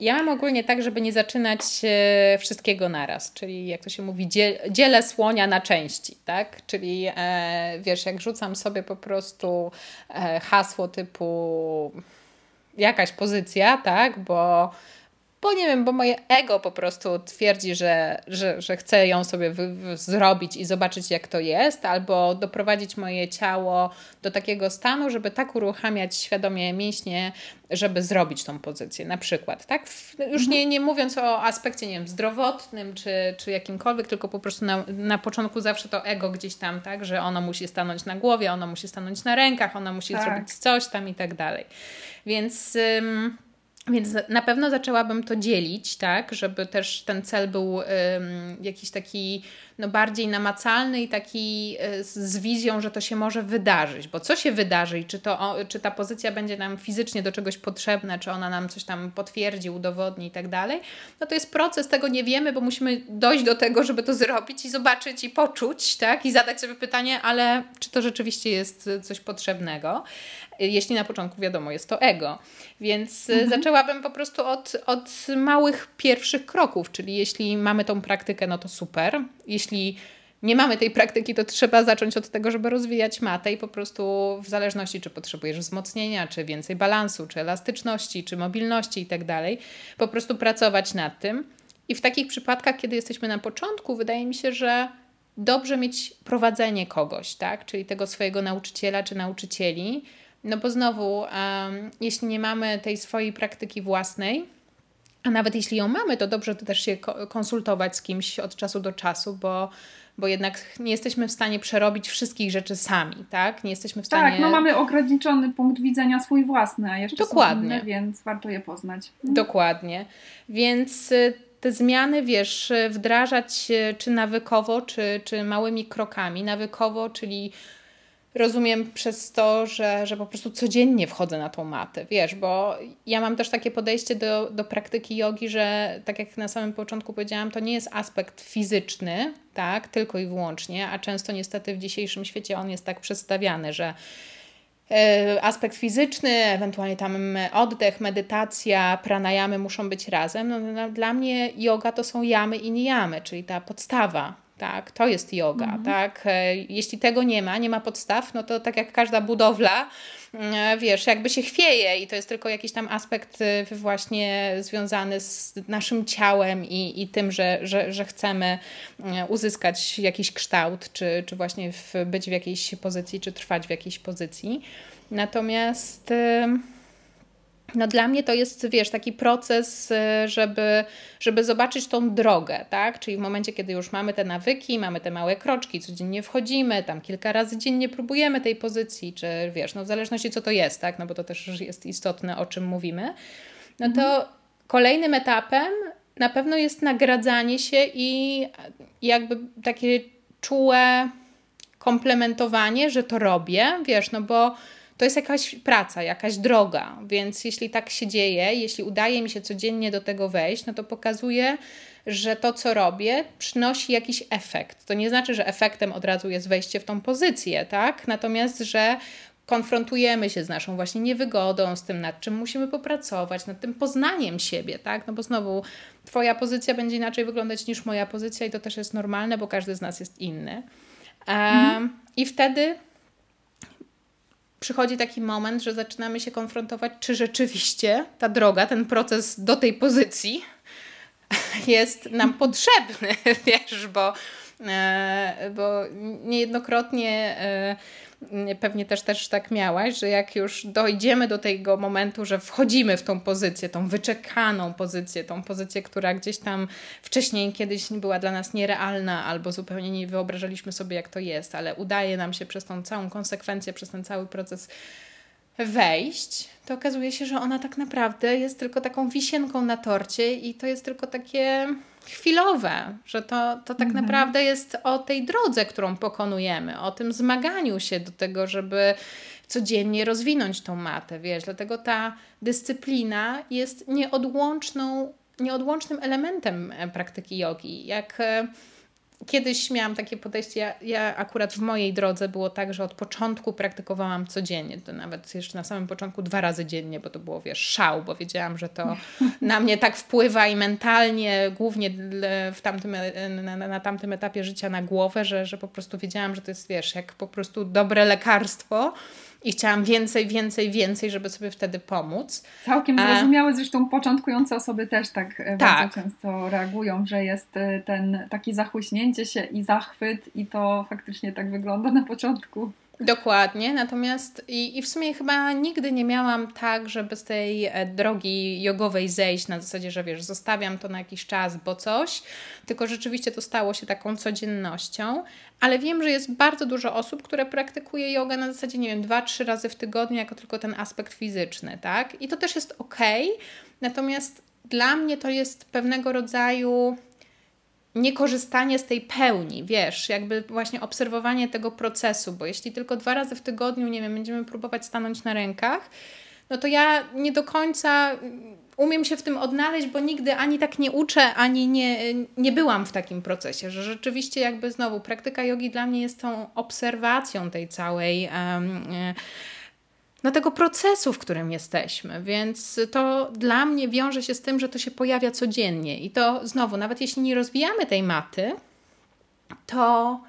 Ja mam ogólnie tak, żeby nie zaczynać e, wszystkiego naraz, czyli jak to się mówi, dzielę słonia na części, tak? Czyli e, wiesz, jak rzucam sobie po prostu e, hasło typu jakaś pozycja, tak? Bo bo nie wiem, bo moje ego po prostu twierdzi, że, że, że chcę ją sobie zrobić i zobaczyć, jak to jest, albo doprowadzić moje ciało do takiego stanu, żeby tak uruchamiać świadomie mięśnie, żeby zrobić tą pozycję, na przykład, tak? Już mhm. nie, nie mówiąc o aspekcie, nie wiem, zdrowotnym czy, czy jakimkolwiek, tylko po prostu na, na początku zawsze to ego gdzieś tam, tak? Że ono musi stanąć na głowie, ono musi stanąć na rękach, ono musi tak. zrobić coś tam i tak dalej. Więc... Ym, więc na pewno zaczęłabym to dzielić, tak, żeby też ten cel był um, jakiś taki no, bardziej namacalny i taki y, z wizją, że to się może wydarzyć. Bo co się wydarzy i czy, to, czy ta pozycja będzie nam fizycznie do czegoś potrzebna, czy ona nam coś tam potwierdzi, udowodni i tak dalej, no to jest proces, tego nie wiemy, bo musimy dojść do tego, żeby to zrobić i zobaczyć i poczuć, tak, i zadać sobie pytanie, ale czy to rzeczywiście jest coś potrzebnego jeśli na początku wiadomo, jest to ego. Więc mhm. zaczęłabym po prostu od, od małych pierwszych kroków, czyli jeśli mamy tą praktykę, no to super. Jeśli nie mamy tej praktyki, to trzeba zacząć od tego, żeby rozwijać matę i po prostu w zależności, czy potrzebujesz wzmocnienia, czy więcej balansu, czy elastyczności, czy mobilności i tak dalej, po prostu pracować nad tym. I w takich przypadkach, kiedy jesteśmy na początku, wydaje mi się, że dobrze mieć prowadzenie kogoś, tak? Czyli tego swojego nauczyciela czy nauczycieli, no bo znowu, um, jeśli nie mamy tej swojej praktyki własnej, a nawet jeśli ją mamy, to dobrze to też się konsultować z kimś od czasu do czasu, bo, bo jednak nie jesteśmy w stanie przerobić wszystkich rzeczy sami, tak? Nie jesteśmy w stanie... Tak, no mamy ograniczony punkt widzenia swój własny, a jeszcze Dokładnie. Inne, więc warto je poznać. Mhm. Dokładnie. Więc y, te zmiany, wiesz, wdrażać czy nawykowo, czy, czy małymi krokami. Nawykowo, czyli rozumiem przez to, że, że po prostu codziennie wchodzę na tą matę, wiesz, bo ja mam też takie podejście do, do praktyki jogi, że tak jak na samym początku powiedziałam, to nie jest aspekt fizyczny, tak, tylko i wyłącznie, a często niestety w dzisiejszym świecie on jest tak przedstawiany, że e, aspekt fizyczny, ewentualnie tam oddech, medytacja, pranayamy muszą być razem. No, no, dla mnie yoga to są jamy i nijamy, czyli ta podstawa, tak, to jest yoga, mhm. tak. E, jeśli tego nie ma, nie ma podstaw, no to tak jak każda budowla, e, wiesz, jakby się chwieje i to jest tylko jakiś tam aspekt e, właśnie związany z naszym ciałem i, i tym, że, że, że chcemy uzyskać jakiś kształt, czy, czy właśnie w, być w jakiejś pozycji, czy trwać w jakiejś pozycji. Natomiast no dla mnie to jest, wiesz, taki proces, y, żeby, żeby zobaczyć tą drogę, tak? Czyli w momencie, kiedy już mamy te nawyki, mamy te małe kroczki, codziennie wchodzimy, tam kilka razy dziennie próbujemy tej pozycji, czy wiesz, no w zależności co to jest, tak? No bo to też jest istotne, o czym mówimy. No to mhm. kolejnym etapem na pewno jest nagradzanie się i jakby takie czułe komplementowanie, że to robię, wiesz, no bo to jest jakaś praca, jakaś droga, więc jeśli tak się dzieje, jeśli udaje mi się codziennie do tego wejść, no to pokazuje, że to, co robię, przynosi jakiś efekt. To nie znaczy, że efektem od razu jest wejście w tą pozycję, tak? Natomiast, że konfrontujemy się z naszą właśnie niewygodą, z tym, nad czym musimy popracować, nad tym poznaniem siebie, tak? No bo znowu Twoja pozycja będzie inaczej wyglądać niż moja pozycja i to też jest normalne, bo każdy z nas jest inny. Um, mhm. I wtedy przychodzi taki moment, że zaczynamy się konfrontować, czy rzeczywiście ta droga, ten proces do tej pozycji jest nam potrzebny, wiesz, bo, e, bo niejednokrotnie e, pewnie też, też tak miałaś, że jak już dojdziemy do tego momentu, że wchodzimy w tą pozycję, tą wyczekaną pozycję, tą pozycję, która gdzieś tam wcześniej kiedyś była dla nas nierealna albo zupełnie nie wyobrażaliśmy sobie, jak to jest, ale udaje nam się przez tą całą konsekwencję, przez ten cały proces wejść, to okazuje się, że ona tak naprawdę jest tylko taką wisienką na torcie i to jest tylko takie chwilowe, że to, to tak mhm. naprawdę jest o tej drodze, którą pokonujemy, o tym zmaganiu się do tego, żeby codziennie rozwinąć tą matę, wiesz, dlatego ta dyscyplina jest nieodłączną, nieodłącznym elementem e, praktyki jogi. Jak e, kiedyś miałam takie podejście, ja, ja, akurat w mojej drodze było tak, że od początku praktykowałam codziennie, to nawet jeszcze na samym początku dwa razy dziennie, bo to było, wiesz, szał, bo wiedziałam, że to na mnie tak wpływa i mentalnie, głównie w tamtym, na, na tamtym etapie życia na głowę, że, że po prostu wiedziałam, że to jest, wiesz, jak po prostu dobre lekarstwo i chciałam więcej, więcej, więcej, żeby sobie wtedy pomóc. Całkiem zrozumiałe, zresztą początkujące osoby też tak, e, tak bardzo często reagują, że jest e, ten taki zachłyśnięcie się i zachwyt i to faktycznie tak wygląda na początku. Dokładnie, natomiast i, i w sumie chyba nigdy nie miałam tak, żeby z tej e, drogi jogowej zejść na zasadzie, że wiesz, zostawiam to na jakiś czas, bo coś, tylko rzeczywiście to stało się taką codziennością, ale wiem, że jest bardzo dużo osób, które praktykuje jogę na zasadzie, nie wiem, dwa, trzy razy w tygodniu, jako tylko ten aspekt fizyczny, tak? I to też jest ok, natomiast dla mnie to jest pewnego rodzaju niekorzystanie z tej pełni, wiesz, jakby właśnie obserwowanie tego procesu, bo jeśli tylko dwa razy w tygodniu, nie wiem, będziemy próbować stanąć na rękach, no to ja nie do końca umiem się w tym odnaleźć, bo nigdy ani tak nie uczę, ani nie, nie byłam w takim procesie, że rzeczywiście jakby znowu praktyka jogi dla mnie jest tą obserwacją tej całej um, no, tego procesu, w którym jesteśmy. Więc to dla mnie wiąże się z tym, że to się pojawia codziennie. I to znowu, nawet jeśli nie rozwijamy tej maty, to,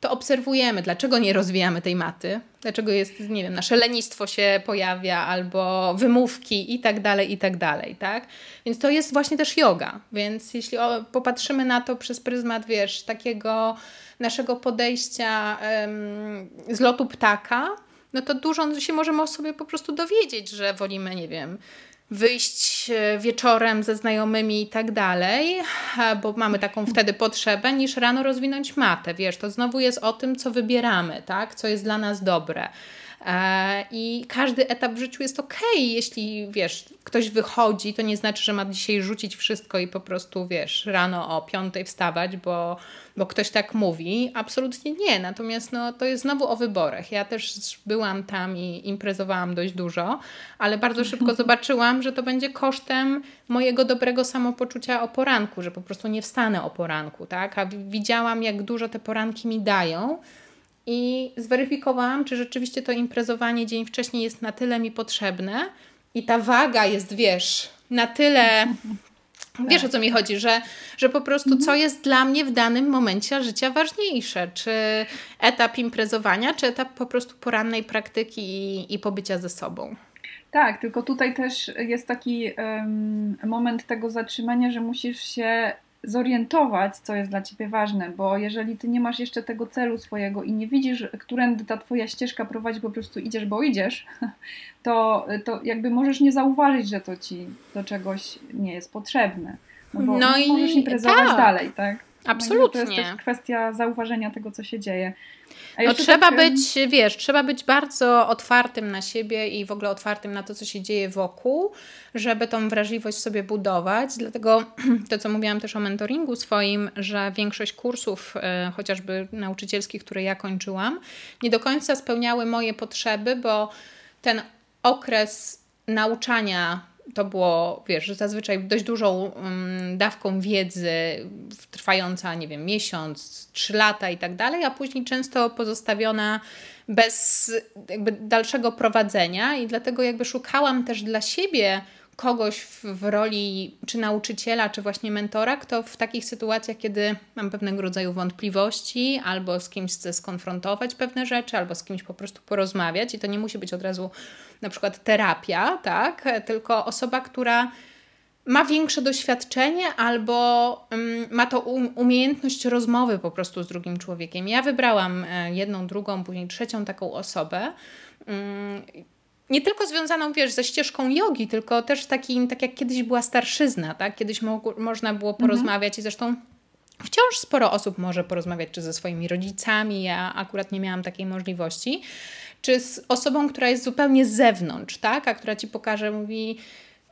to obserwujemy, dlaczego nie rozwijamy tej maty, dlaczego jest, nie wiem, nasze lenistwo się pojawia, albo wymówki i tak dalej, i tak dalej, tak? Więc to jest właśnie też yoga. Więc jeśli popatrzymy na to przez pryzmat, wiesz, takiego naszego podejścia um, z lotu ptaka, no to dużo się możemy sobie po prostu dowiedzieć, że wolimy, nie wiem, wyjść e, wieczorem ze znajomymi i tak dalej, bo mamy taką wtedy potrzebę, niż rano rozwinąć matę. Wiesz, to znowu jest o tym, co wybieramy, tak? Co jest dla nas dobre. E, I każdy etap w życiu jest ok, jeśli wiesz, ktoś wychodzi, to nie znaczy, że ma dzisiaj rzucić wszystko i po prostu wiesz, rano o piątej wstawać, bo, bo ktoś tak mówi. Absolutnie nie. Natomiast no, to jest znowu o wyborach. Ja też byłam tam i imprezowałam dość dużo, ale bardzo szybko zobaczyłam, że to będzie kosztem mojego dobrego samopoczucia o poranku, że po prostu nie wstanę o poranku, tak? A widziałam, jak dużo te poranki mi dają i zweryfikowałam, czy rzeczywiście to imprezowanie dzień wcześniej jest na tyle mi potrzebne i ta waga jest, wiesz, na tyle. Wiesz o co mi chodzi, że, że po prostu co mhm. jest dla mnie w danym momencie życia ważniejsze? Czy etap imprezowania, czy etap po prostu porannej praktyki i, i pobycia ze sobą? Tak, tylko tutaj też jest taki um, moment tego zatrzymania, że musisz się zorientować, co jest dla ciebie ważne, bo jeżeli ty nie masz jeszcze tego celu swojego i nie widzisz, którędy ta twoja ścieżka prowadzi, po prostu idziesz, bo idziesz, to, to jakby możesz nie zauważyć, że to ci do czegoś nie jest potrzebne. No bo no i możesz imprezować tak. dalej, tak? Absolutnie. No to jest też kwestia zauważenia tego, co się dzieje. No trzeba tak... być, wiesz, trzeba być bardzo otwartym na siebie i w ogóle otwartym na to, co się dzieje wokół, żeby tą wrażliwość sobie budować. Dlatego to, co mówiłam też o mentoringu swoim, że większość kursów, e, chociażby nauczycielskich, które ja kończyłam, nie do końca spełniały moje potrzeby, bo ten okres nauczania to było, wiesz, zazwyczaj dość dużą um, dawką wiedzy, trwająca, nie wiem, miesiąc, trzy lata i tak dalej, a później często pozostawiona bez jakby dalszego prowadzenia i dlatego jakby szukałam też dla siebie kogoś w, w, roli czy nauczyciela, czy właśnie mentora, kto w takich sytuacjach, kiedy mam pewnego rodzaju wątpliwości, albo z kimś chcę skonfrontować pewne rzeczy, albo z kimś po prostu porozmawiać, i to nie musi być od razu na przykład terapia, tak? Tylko osoba, która ma większe doświadczenie albo um, ma to um, umiejętność rozmowy po prostu z drugim człowiekiem. Ja wybrałam e, jedną, drugą, później trzecią taką osobę. Um, nie tylko związaną, wiesz, ze ścieżką jogi, tylko też takim, tak jak kiedyś była starszyzna, tak? Kiedyś mo można było mhm. porozmawiać mhm. i zresztą wciąż sporo osób może porozmawiać czy ze swoimi rodzicami, ja akurat nie miałam takiej możliwości, czy z osobą, która jest zupełnie z zewnątrz, tak? A która ci pokaże, mówi,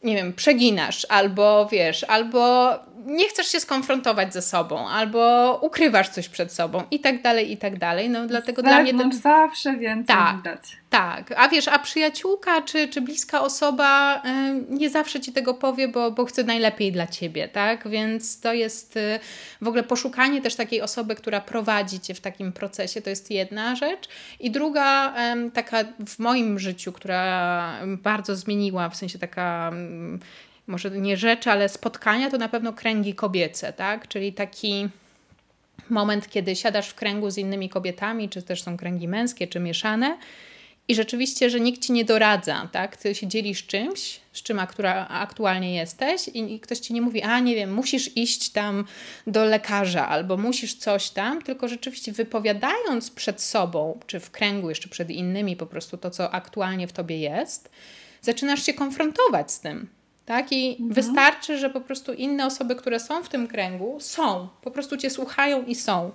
nie wiem, przeginasz, albo wiesz, albo nie chcesz się skonfrontować ze sobą, albo ukrywasz coś przed sobą i tak dalej, i tak dalej. No dlatego dla mnie ten... zawsze więcej tak, widać. Tak, a wiesz, a przyjaciółka czy, czy bliska osoba y, nie zawsze ci tego powie, bo, bo chce najlepiej dla ciebie, tak? Więc to jest y, w ogóle poszukanie też takiej osoby, która prowadzi cię w takim procesie, to jest jedna rzecz. I druga, taka w moim życiu, która bardzo zmieniła, w sensie taka może nie rzeczy, ale spotkania, to na pewno kręgi kobiece, tak? Czyli taki moment, kiedy siadasz w kręgu z innymi kobietami, czy też są kręgi męskie, czy mieszane i rzeczywiście, że nikt ci nie doradza, tak? Ty się dzielisz czymś, z czym aktura, aktualnie jesteś i, i ktoś ci nie mówi, a nie wiem, musisz iść tam do lekarza albo musisz coś tam, tylko rzeczywiście wypowiadając przed sobą, czy w kręgu jeszcze przed innymi po prostu to, co aktualnie w tobie jest, zaczynasz się konfrontować z tym. Tak? I mhm. wystarczy, że po prostu inne osoby, które są w tym kręgu, są, po prostu cię słuchają i są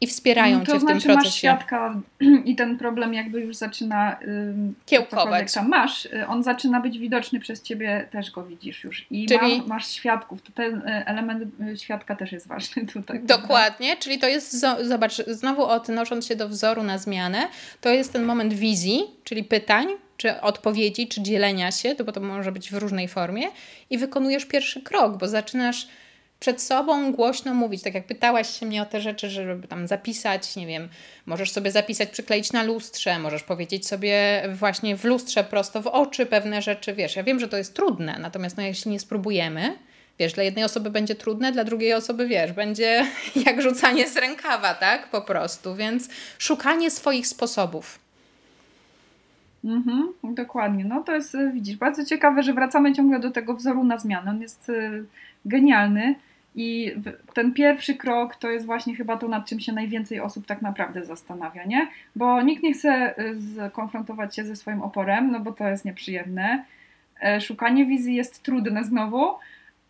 i wspierają no, to cię w znaczy, tym procesie. masz świadka i ten problem jakby już zaczyna kiełkować. Tam masz, y, on zaczyna być widoczny przez ciebie, też go widzisz już. I czyli... masz, masz świadków, to ten y, element y, świadka też jest ważny tutaj. Dokładnie, prawda? czyli to jest, zobacz, znowu odnosząc się do wzoru na zmianę, to jest ten moment wizji, czyli pytań, czy odpowiedzi, czy dzielenia się, bo to może być w różnej formie i wykonujesz pierwszy krok, bo zaczynasz przed sobą głośno mówić. Tak jak pytałaś się mnie o te rzeczy, żeby tam zapisać, nie wiem, możesz sobie zapisać, przykleić na lustrze, możesz powiedzieć sobie właśnie w lustrze prosto w oczy pewne rzeczy, wiesz. Ja wiem, że to jest trudne, natomiast no, jeśli nie spróbujemy, wiesz, dla jednej osoby będzie trudne, dla drugiej osoby, wiesz, będzie jak rzucanie z rękawa, tak, po prostu. Więc szukanie swoich sposobów. Mhm, dokładnie. No to jest, widzisz, bardzo ciekawe, że wracamy ciągle do tego wzoru na zmianę. On jest y, genialny. I ten pierwszy krok to jest właśnie chyba to, nad czym się najwięcej osób tak naprawdę zastanawia, nie? Bo nikt nie chce y, skonfrontować się ze swoim oporem, no bo to jest nieprzyjemne. E, szukanie wizji jest trudne znowu,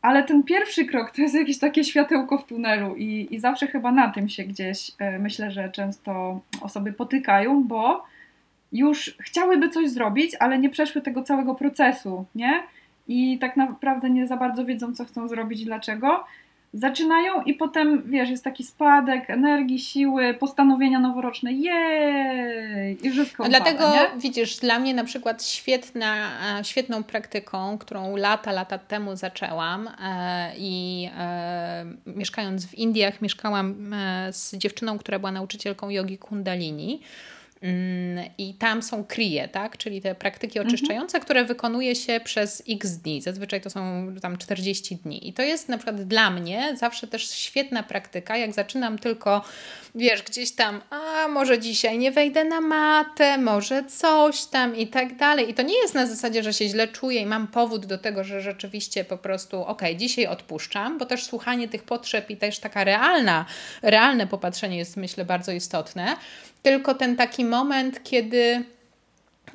ale ten pierwszy krok to jest jakieś takie światełko w tunelu i, i zawsze chyba na tym się gdzieś e, myślę, że często osoby potykają, bo już chciałyby coś zrobić, ale nie przeszły tego całego procesu, nie? I tak naprawdę nie za bardzo wiedzą, co chcą zrobić i dlaczego zaczynają i potem, wiesz, jest taki spadek energii, siły, postanowienia noworoczne, jej! I wszystko Dlatego, upada, widzisz, dla mnie na przykład świetna, e, świetną praktyką, którą lata, lata temu zaczęłam e, i e, mieszkając w Indiach, mieszkałam z dziewczyną, która była nauczycielką jogi kundalini, I tam są krije, tak? czyli te praktyki mhm. oczyszczające, mhm. które wykonuje się przez x dni. Zazwyczaj to są tam 40 dni. I to jest na przykład dla mnie zawsze też świetna praktyka. Jak zaczynam tylko, wiesz, gdzieś tam, a może dzisiaj nie wejdę na matę, może coś tam i tak dalej. I to nie jest na zasadzie, że się źle czuję i mam powód do tego, że rzeczywiście po prostu, ok, dzisiaj odpuszczam, bo też słuchanie tych potrzeb i też taka realna, realne popatrzenie jest myślę bardzo istotne tylko ten taki moment, kiedy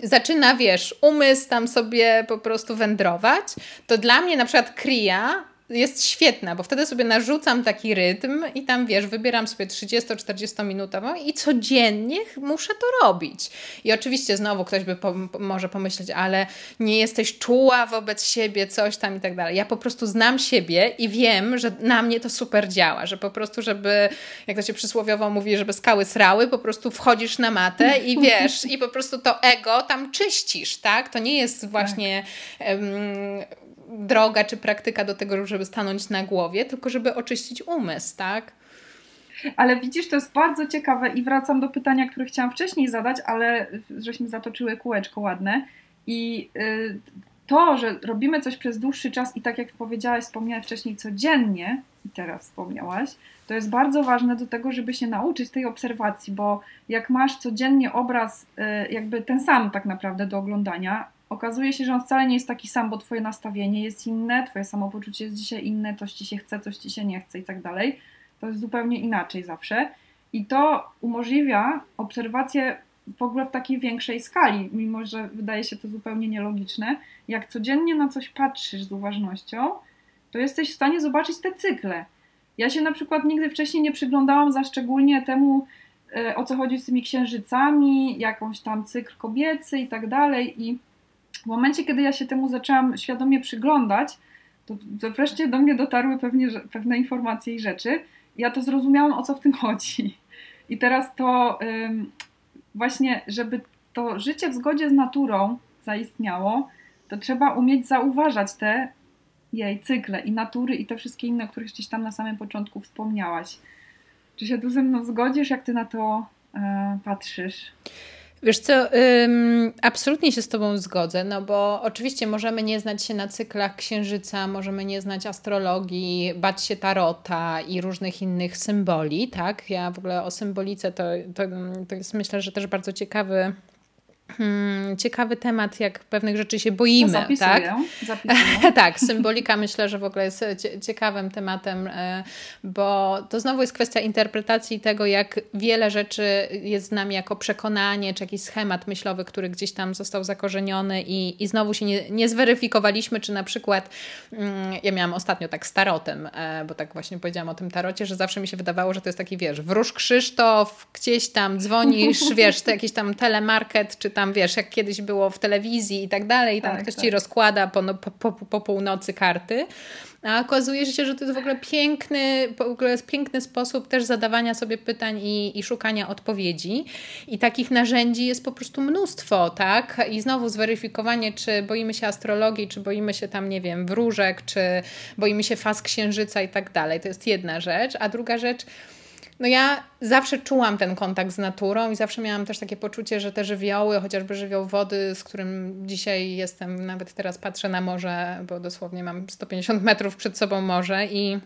zaczyna, wiesz, umysł tam sobie po prostu wędrować, to dla mnie na przykład kria jest świetna, bo wtedy sobie narzucam taki rytm i tam wiesz, wybieram sobie 30-40 minutową i codziennie muszę to robić. I oczywiście znowu ktoś by po, może pomyśleć, ale nie jesteś czuła wobec siebie, coś tam i tak dalej. Ja po prostu znam siebie i wiem, że na mnie to super działa, że po prostu, żeby, jak to się przysłowiowo mówi, żeby skały srały, po prostu wchodzisz na matę i wiesz, i po prostu to ego tam czyścisz, tak? To nie jest właśnie tak. um, droga czy praktyka do tego, żeby stanąć na głowie, tylko żeby oczyścić umysł, tak? Ale widzisz, to jest bardzo ciekawe i wracam do pytania, które chciałam wcześniej zadać, ale żeśmy zatoczyły kółeczko ładne. I y, to, że robimy coś przez dłuższy czas i tak jak powiedziałaś, wspomniałaś wcześniej codziennie, i teraz wspomniałaś, to jest bardzo ważne do tego, żeby się nauczyć tej obserwacji, bo jak masz codziennie obraz, y, jakby ten sam tak naprawdę do oglądania, okazuje się, że on wcale nie jest taki sam, bo twoje nastawienie jest inne, twoje samopoczucie jest dzisiaj inne, coś ci się chce, coś ci się nie chce i tak dalej. To jest zupełnie inaczej zawsze. I to umożliwia obserwację w ogóle w takiej większej skali, mimo że wydaje się to zupełnie nielogiczne. Jak codziennie na coś patrzysz z uważnością, to jesteś w stanie zobaczyć te cykle. Ja się na przykład nigdy wcześniej nie przyglądałam za szczególnie temu, e, o co chodzi z tymi księżycami, jakąś tam cykl kobiecy i tak dalej. I w momencie, kiedy ja się temu zaczęłam świadomie przyglądać, to, to wreszcie do mnie dotarły pewnie, pewne informacje i rzeczy. Ja to zrozumiałam, o co w tym chodzi. I teraz to ym, właśnie, żeby to życie w zgodzie z naturą zaistniało, to trzeba umieć zauważać te jej cykle i natury i te wszystkie inne, o których gdzieś tam na samym początku wspomniałaś. Czy się tu ze mną zgodzisz, jak ty na to y, patrzysz? Wiesz co, ym, absolutnie się z Tobą zgodzę, no bo oczywiście możemy nie znać się na cyklach księżyca, możemy nie znać astrologii, bać się tarota i różnych innych symboli, tak? Ja w ogóle o symbolice to, to, to jest myślę, że też bardzo ciekawy Hmm, ciekawy temat, jak pewnych rzeczy się boimy. To zapisuję, tak? tak, symbolika myślę, że w ogóle jest ciekawym tematem, e, bo to znowu jest kwestia interpretacji tego, jak wiele rzeczy jest z nami jako przekonanie, czy jakiś schemat myślowy, który gdzieś tam został zakorzeniony i, i znowu się nie, nie zweryfikowaliśmy, czy na przykład mm, ja miałam ostatnio tak z tarotem, e, bo tak właśnie powiedziałam o tym tarocie, że zawsze mi się wydawało, że to jest taki, wiesz, wróż Krzysztof, gdzieś tam dzwonisz, wiesz, to jakiś tam telemarket, czy tam, wiesz, jak kiedyś było w telewizji i tak dalej, i tam tak, ktoś tak. ci rozkłada po, no, po, po, po północy karty. A okazuje się, że to jest w ogóle piękny, w ogóle jest piękny sposób też zadawania sobie pytań i, i szukania odpowiedzi. I takich narzędzi jest po prostu mnóstwo, tak? I znowu zweryfikowanie, czy boimy się astrologii, czy boimy się tam, nie wiem, wróżek, czy boimy się faz księżyca i tak dalej. To jest jedna rzecz. A druga rzecz, no ja zawsze czułam ten kontakt z naturą i zawsze miałam też takie poczucie, że te żywioły, chociażby żywioł wody, z którym dzisiaj jestem, nawet teraz patrzę na morze, bo dosłownie mam 150 metrów przed sobą morze i,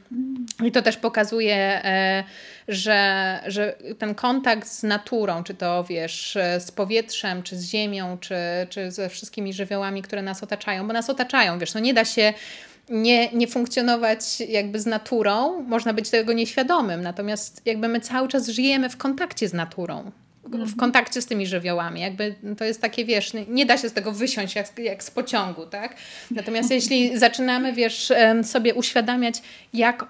i to też pokazuje, e, że, że ten kontakt z naturą, czy to wiesz, z powietrzem, czy z ziemią, czy, czy ze wszystkimi żywiołami, które nas otaczają, bo nas otaczają, wiesz, no nie da się nie, nie funkcjonować jakby z naturą, można być tego nieświadomym, natomiast jakby my cały czas żyjemy w kontakcie z naturą, w mhm. kontakcie z tymi żywiołami. Jakby to jest takie, wiesz, nie da się z tego wysiąść jak, jak z pociągu, tak? Natomiast jeśli zaczynamy, wiesz, sobie uświadamiać, jak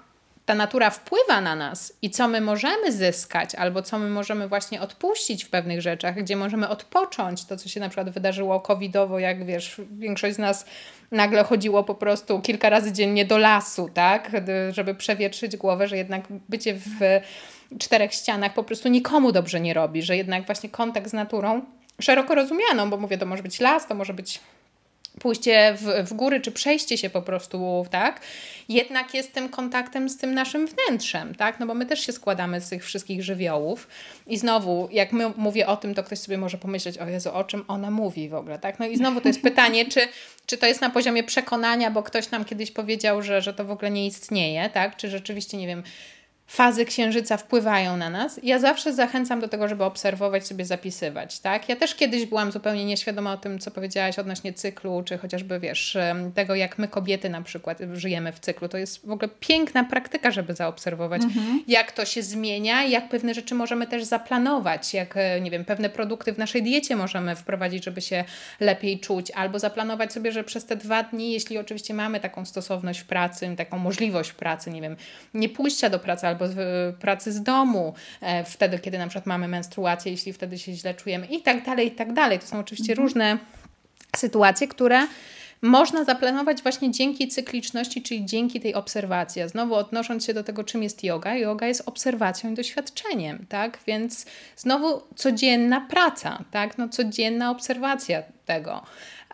ta natura wpływa na nas i co my możemy zyskać, albo co my możemy właśnie odpuścić w pewnych rzeczach, gdzie możemy odpocząć, to co się na przykład wydarzyło covidowo, jak wiesz, większość z nas nagle chodziło po prostu kilka razy dziennie do lasu, tak, żeby przewietrzyć głowę, że jednak bycie w czterech ścianach po prostu nikomu dobrze nie robi, że jednak właśnie kontakt z naturą szeroko rozumianą, bo mówię, to może być las, to może być pójście w, w góry, czy przejście się po prostu, tak, jednak jest tym kontaktem z tym naszym wnętrzem, tak, no bo my też się składamy z tych wszystkich żywiołów. I znowu, jak my mówię o tym, to ktoś sobie może pomyśleć, o Jezu, o czym ona mówi w ogóle, tak, no i znowu to jest pytanie, czy, czy to jest na poziomie przekonania, bo ktoś nam kiedyś powiedział, że, że to w ogóle nie istnieje, tak, czy rzeczywiście, nie wiem, fazy księżyca wpływają na nas. Ja zawsze zachęcam do tego, żeby obserwować, sobie zapisywać. Tak? Ja też kiedyś byłam zupełnie nieświadoma o tym, co powiedziałaś odnośnie cyklu, czy chociażby wiesz, tego, jak my kobiety na przykład żyjemy w cyklu. To jest w ogóle piękna praktyka, żeby zaobserwować, mhm. jak to się zmienia, jak pewne rzeczy możemy też zaplanować, jak e, nie wiem, pewne produkty w naszej diecie możemy wprowadzić, żeby się lepiej czuć, albo zaplanować sobie, że przez te dwa dni, jeśli oczywiście mamy taką stosowność w pracy, taką możliwość w pracy, nie wiem, nie pójścia do pracy albo albo z pracy z domu, e, wtedy, kiedy na przykład mamy menstruację, jeśli wtedy się źle czujemy i tak dalej, i tak dalej. To są oczywiście mhm. różne sytuacje, które można zaplanować właśnie dzięki cykliczności, czyli dzięki tej obserwacji. A znowu odnosząc się do tego, czym jest yoga, yoga jest obserwacją i doświadczeniem, tak? Więc znowu codzienna praca, tak? No codzienna obserwacja tego.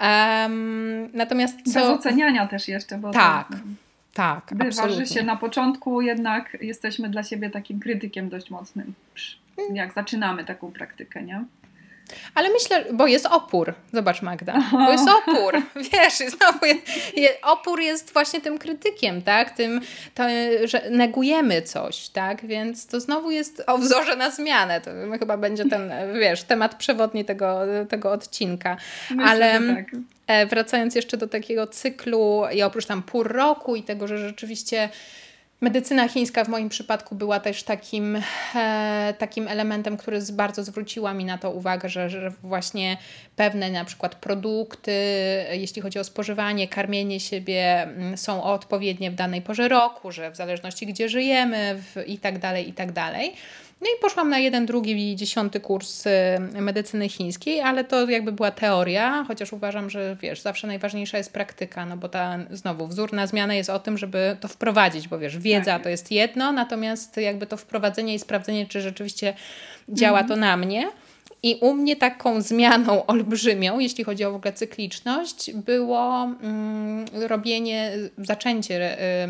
Um, natomiast co... Bez oceniania też jeszcze, bo tak. To... Tak, Bywa, absolutnie. że się na początku jednak jesteśmy dla siebie takim krytykiem dość mocnym, jak zaczynamy taką praktykę, nie? Ale myślę, bo jest opór. Zobacz, Magda, bo jest opór. Wiesz, znowu jest, jest, opór jest właśnie tym krytykiem, tak? Tym, to, że negujemy coś, tak? Więc to znowu jest o wzorze na zmianę. To chyba będzie ten, wiesz, temat przewodni tego, tego odcinka. Myślę, Ale tak. E, wracając jeszcze do takiego cyklu i oprócz tam pół roku i tego, że rzeczywiście Medycyna chińska w moim przypadku była też takim, e, takim elementem, który bardzo zwróciła mi na to uwagę, że, że właśnie pewne na przykład produkty, jeśli chodzi o spożywanie, karmienie siebie, mm, są odpowiednie w danej porze roku, że w zależności gdzie żyjemy w, i tak dalej, i tak dalej. No i poszłam na jeden, drugi i dziesiąty kurs y, medycyny chińskiej, ale to jakby była teoria, chociaż uważam, że wiesz, zawsze najważniejsza jest praktyka, no bo ta znowu wzór na zmianę jest o tym, żeby to wprowadzić, bo wiesz, wiedza tak. to jest jedno, natomiast jakby to wprowadzenie i sprawdzenie, czy rzeczywiście działa mhm. to na mnie. I u mnie taką zmianą olbrzymią, jeśli chodzi o w ogóle cykliczność, było mm, robienie, zaczęcie y,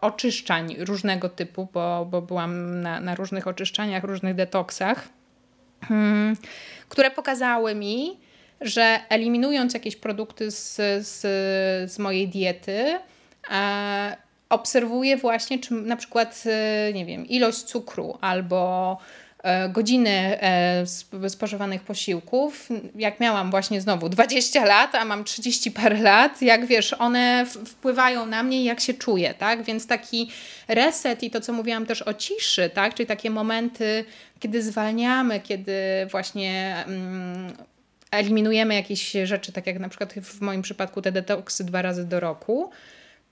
oczyszczań różnego typu, bo, bo byłam na, na różnych oczyszczaniach, różnych detoksach, mm, które pokazały mi, że eliminując jakieś produkty z, z, z mojej diety, e, obserwuję właśnie, czy na przykład, y, nie wiem, ilość cukru albo godziny e, spożywanych posiłków. Jak miałam właśnie znowu 20 lat, a mam 30 parę lat, jak wiesz, one wpływają na mnie jak się czuję, tak? Więc taki reset i to, co mówiłam też o ciszy, tak? Czyli takie momenty, kiedy zwalniamy, kiedy właśnie mm, eliminujemy jakieś rzeczy, tak jak na przykład w moim przypadku te detoksy dwa razy do roku,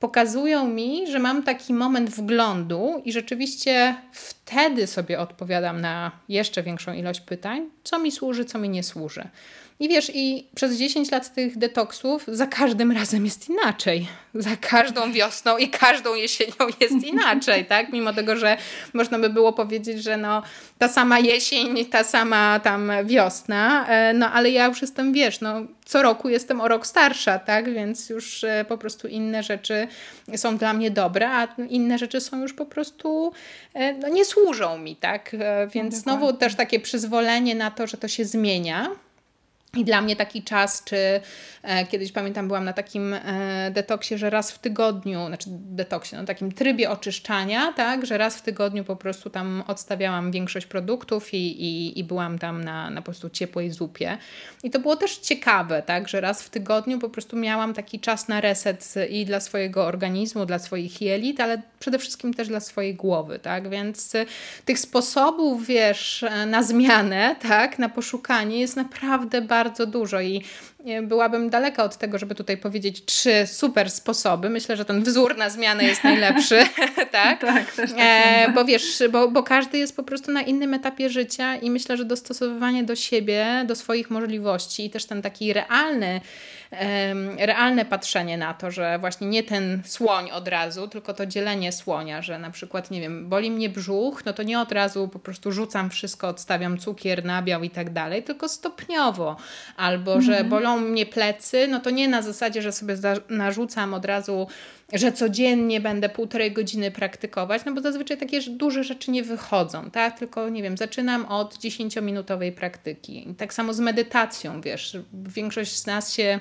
pokazują mi, że mam taki moment wglądu i rzeczywiście wtedy sobie odpowiadam na jeszcze większą ilość pytań, co mi służy, co mi nie służy. I wiesz, i przez 10 lat tych detoksów za każdym razem jest inaczej. Za każdą wiosną i każdą jesienią jest inaczej, tak? Mimo tego, że można by było powiedzieć, że no ta sama jesień, ta sama tam wiosna, e, no ale ja już jestem, wiesz, no co roku jestem o rok starsza, tak? Więc już e, po prostu inne rzeczy są dla mnie dobre, a inne rzeczy są już po prostu, e, no nie służą mi, tak? Więc znowu też takie przyzwolenie na to, że to się zmienia. I dla mnie taki czas, czy e, kiedyś pamiętam, byłam na takim e, detoksie, że raz w tygodniu, znaczy detoksie, no takim trybie oczyszczania, tak, że raz w tygodniu po prostu tam odstawiałam większość produktów i, i, i byłam tam na, na po prostu ciepłej zupie. I to było też ciekawe, tak, że raz w tygodniu po prostu miałam taki czas na reset i dla swojego organizmu, dla swoich jelit, ale przede wszystkim też dla swojej głowy, tak, więc tych sposobów, wiesz, na zmianę, tak, na poszukanie jest naprawdę bardzo bardzo dużo i byłabym daleka od tego, żeby tutaj powiedzieć trzy super sposoby. Myślę, że ten wzór na zmianę jest najlepszy, tak? tak, też tak e, bo wiesz, bo, bo każdy jest po prostu na innym etapie życia i myślę, że dostosowywanie do siebie, do swoich możliwości i też ten taki realny realne patrzenie na to, że właśnie nie ten słoń od razu, tylko to dzielenie słonia, że na przykład, nie wiem, boli mnie brzuch, no to nie od razu po prostu rzucam wszystko, odstawiam cukier, nabiał i tak dalej, tylko stopniowo. Albo, mhm. że bolą mnie plecy, no to nie na zasadzie, że sobie narzucam od razu że codziennie będę półtorej godziny praktykować, no bo zazwyczaj takie duże rzeczy nie wychodzą, tak? Tylko, nie wiem, zaczynam od 10-minutowej praktyki. Tak samo z medytacją, wiesz, większość z nas się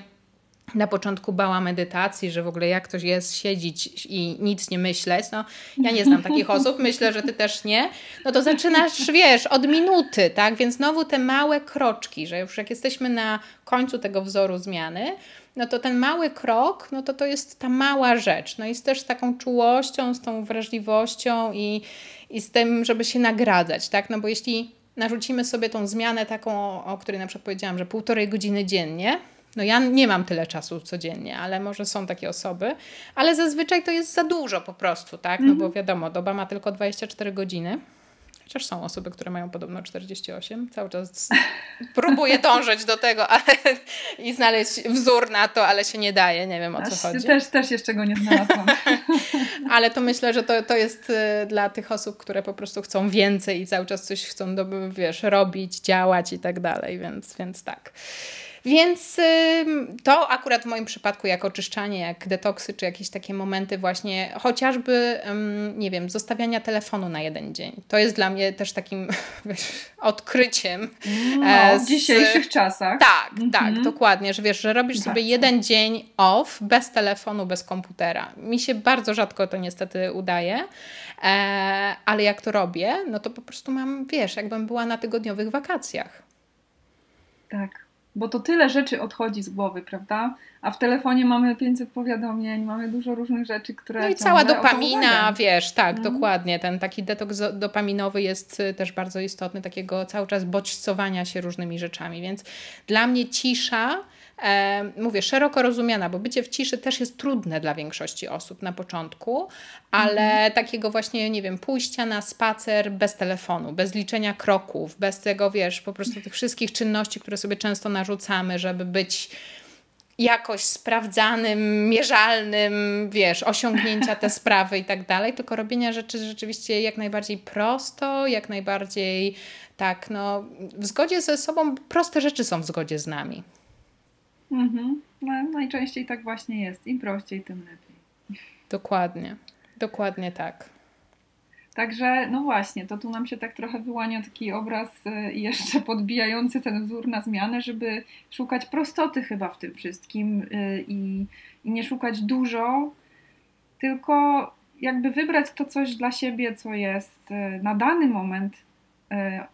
na początku bała medytacji, że w ogóle jak ktoś jest siedzieć i nic nie myśleć, no ja nie znam takich osób, myślę, że ty też nie, no to zaczynasz, wiesz, od minuty, tak, więc znowu te małe kroczki, że już jak jesteśmy na końcu tego wzoru zmiany, no to ten mały krok, no to to jest ta mała rzecz, no i z też taką czułością, z tą wrażliwością i, i z tym, żeby się nagradzać, tak, no bo jeśli narzucimy sobie tą zmianę taką, o, o której na przykład powiedziałam, że półtorej godziny dziennie, no ja nie mam tyle czasu codziennie, ale może są takie osoby, ale zazwyczaj to jest za dużo po prostu, tak? No bo mhm. wiadomo, doba ma tylko 24 godziny. Chociaż są osoby, które mają podobno 48. Cały czas próbuję dążyć do tego ale, i znaleźć wzór na to, ale się nie daje. Nie wiem o co chodzi. Też, też jeszcze go nie znalazłam. ale to myślę, że to, to jest y, dla tych osób, które po prostu chcą więcej i cały czas coś chcą, wiesz, robić, działać i tak dalej. Więc, więc tak. Więc to akurat w moim przypadku, jak oczyszczanie, jak detoksy, czy jakieś takie momenty, właśnie chociażby, nie wiem, zostawiania telefonu na jeden dzień. To jest dla mnie też takim odkryciem. No, e, z, w dzisiejszych czasach. Tak, mhm. tak, dokładnie, że wiesz, że robisz bardzo. sobie jeden dzień off, bez telefonu, bez komputera. Mi się bardzo rzadko to niestety udaje, e, ale jak to robię, no to po prostu mam, wiesz, jakbym była na tygodniowych wakacjach. Tak bo to tyle rzeczy odchodzi z głowy, prawda? A w telefonie mamy 500 powiadomień, mamy dużo różnych rzeczy, które. No i cała dopamina, wiesz, tak, mhm. dokładnie. Ten taki detoks dopaminowy jest y, też bardzo istotny, takiego cały czas bodźcowania się różnymi rzeczami. Więc dla mnie cisza mówię, szeroko rozumiana, bo bycie w ciszy też jest trudne dla większości osób na początku, ale mhm. takiego właśnie, nie wiem, pójścia na spacer bez telefonu, bez liczenia kroków, bez tego, wiesz, po prostu tych wszystkich czynności, które sobie często narzucamy, żeby być jakoś sprawdzanym, mierzalnym, wiesz, osiągnięcia te sprawy i tak dalej, tylko robienia rzeczy rzeczywiście jak najbardziej prosto, jak najbardziej tak, no, w zgodzie ze sobą, proste rzeczy są w zgodzie z nami. Mhm. No, najczęściej tak właśnie jest. Im prościej, tym lepiej. Dokładnie. Dokładnie tak. Także, no właśnie, to tu nam się tak trochę wyłania taki obraz y, jeszcze podbijający ten wzór na zmianę, żeby szukać prostoty chyba w tym wszystkim y, i, i nie szukać dużo, tylko jakby wybrać to coś dla siebie, co jest y, na dany moment e,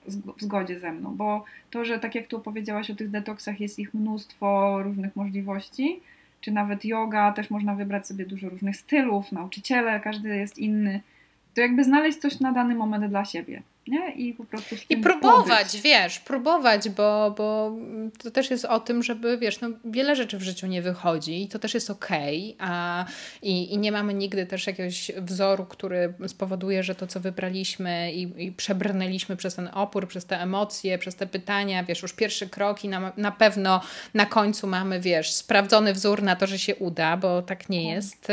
w zgodzie ze mną, bo to, że tak jak tu powiedziałaś o tych detoksach, jest ich mnóstwo różnych możliwości, czy nawet yoga, też można wybrać sobie dużo różnych stylów, nauczyciele, każdy jest inny, to jakby znaleźć coś na dany moment dla siebie nie? I po prostu I próbować, pobyć. wiesz, próbować, bo, bo to też jest o tym, żeby, wiesz, no, wiele rzeczy w życiu nie wychodzi i to też jest okej, okay, a i, i nie mamy nigdy też jakiegoś wzoru, który spowoduje, że to, co wybraliśmy i, i przebrnęliśmy przez ten opór, przez te emocje, przez te pytania, wiesz, już pierwszy krok i na, na pewno na końcu mamy, wiesz, sprawdzony wzór na to, że się uda, bo tak nie tak. jest.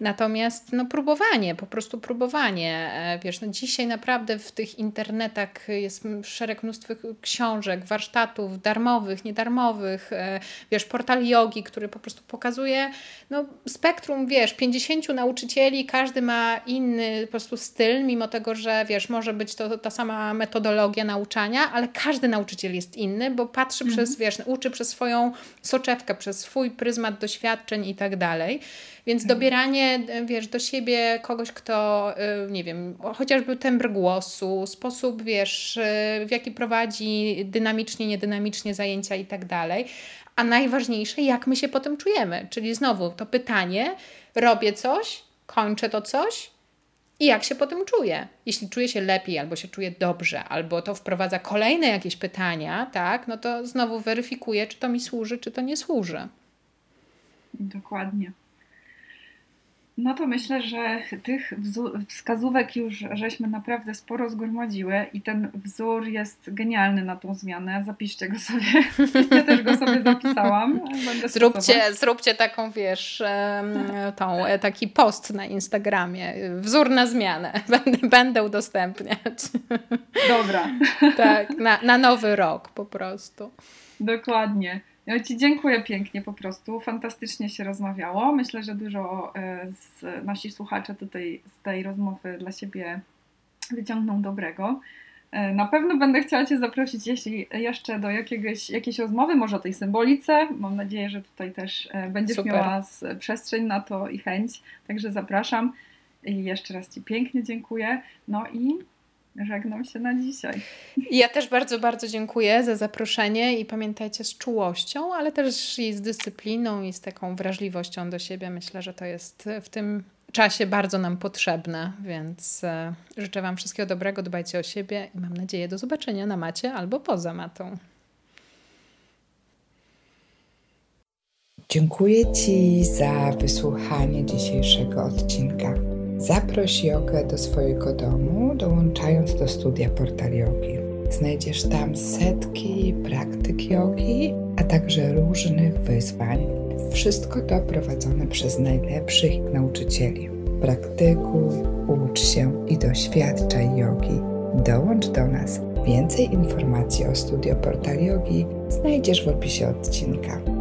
Natomiast, no, próbowanie, po prostu próbowanie, e, wiesz, no dzisiaj naprawdę w tych internetach jest szereg mnóstwo książek, warsztatów darmowych, niedarmowych, e, wiesz, portal jogi, który po prostu pokazuje no, spektrum, wiesz, 50 nauczycieli, każdy ma inny po prostu styl, mimo tego, że wiesz, może być to ta sama metodologia nauczania, ale każdy nauczyciel jest inny, bo patrzy mhm. przez, wiesz, uczy przez swoją soczewkę, przez swój pryzmat doświadczeń i tak dalej. Więc mhm. dobieranie, wiesz, do siebie kogoś, kto, y, nie wiem, chociażby tembr głosu, sposób, wiesz, y, w jaki prowadzi dynamicznie, niedynamicznie zajęcia i tak dalej. A najważniejsze, jak my się potem czujemy. Czyli znowu to pytanie, robię coś, kończę to coś, i jak się potem czuję. Jeśli czuję się lepiej, albo się czuję dobrze, albo to wprowadza kolejne jakieś pytania, tak, no to znowu weryfikuję, czy to mi służy, czy to nie służy. Dokładnie. No to myślę, że tych wskazówek już żeśmy naprawdę sporo zgromadziły i ten wzór jest genialny na tą zmianę. Zapiszcie go sobie. Ja też go sobie zapisałam. zróbcie, zróbcie taką, wiesz, tą, taki post na Instagramie. Wzór na zmianę. Będę, będę udostępniać. Dobra. Tak, na, na nowy rok po prostu. Dokładnie. Ja Ci dziękuję pięknie po prostu. Fantastycznie się rozmawiało. Myślę, że dużo e, z nasi słuchacze tutaj z tej rozmowy dla siebie wyciągną dobrego. E, na pewno będę chciała Cię zaprosić jeśli jeszcze do jakiegoś, jakiejś rozmowy, może o tej symbolice. Mam nadzieję, że tutaj też e, będziesz Super. miała przestrzeń na to i chęć. Także zapraszam. I jeszcze raz Ci pięknie dziękuję. No i żegnam się na dzisiaj. Ja też bardzo, bardzo dziękuję za zaproszenie i pamiętajcie z czułością, ale też i z dyscypliną i z taką wrażliwością do siebie. Myślę, że to jest w tym czasie bardzo nam potrzebne, więc e, życzę Wam wszystkiego dobrego, dbajcie o siebie i mam nadzieję do zobaczenia na macie albo poza matą. Dziękuję Ci za wysłuchanie dzisiejszego odcinka. Zaproś jogę do swojego domu, dołączając do studia Portal Yogi. Znajdziesz tam setki praktyk jogi, a także różnych wyzwań. Wszystko to prowadzone przez najlepszych nauczycieli. Praktykuj, ucz się i doświadczaj jogi. Dołącz do nas. Więcej informacji o studio Portal Yogi znajdziesz w opisie odcinka.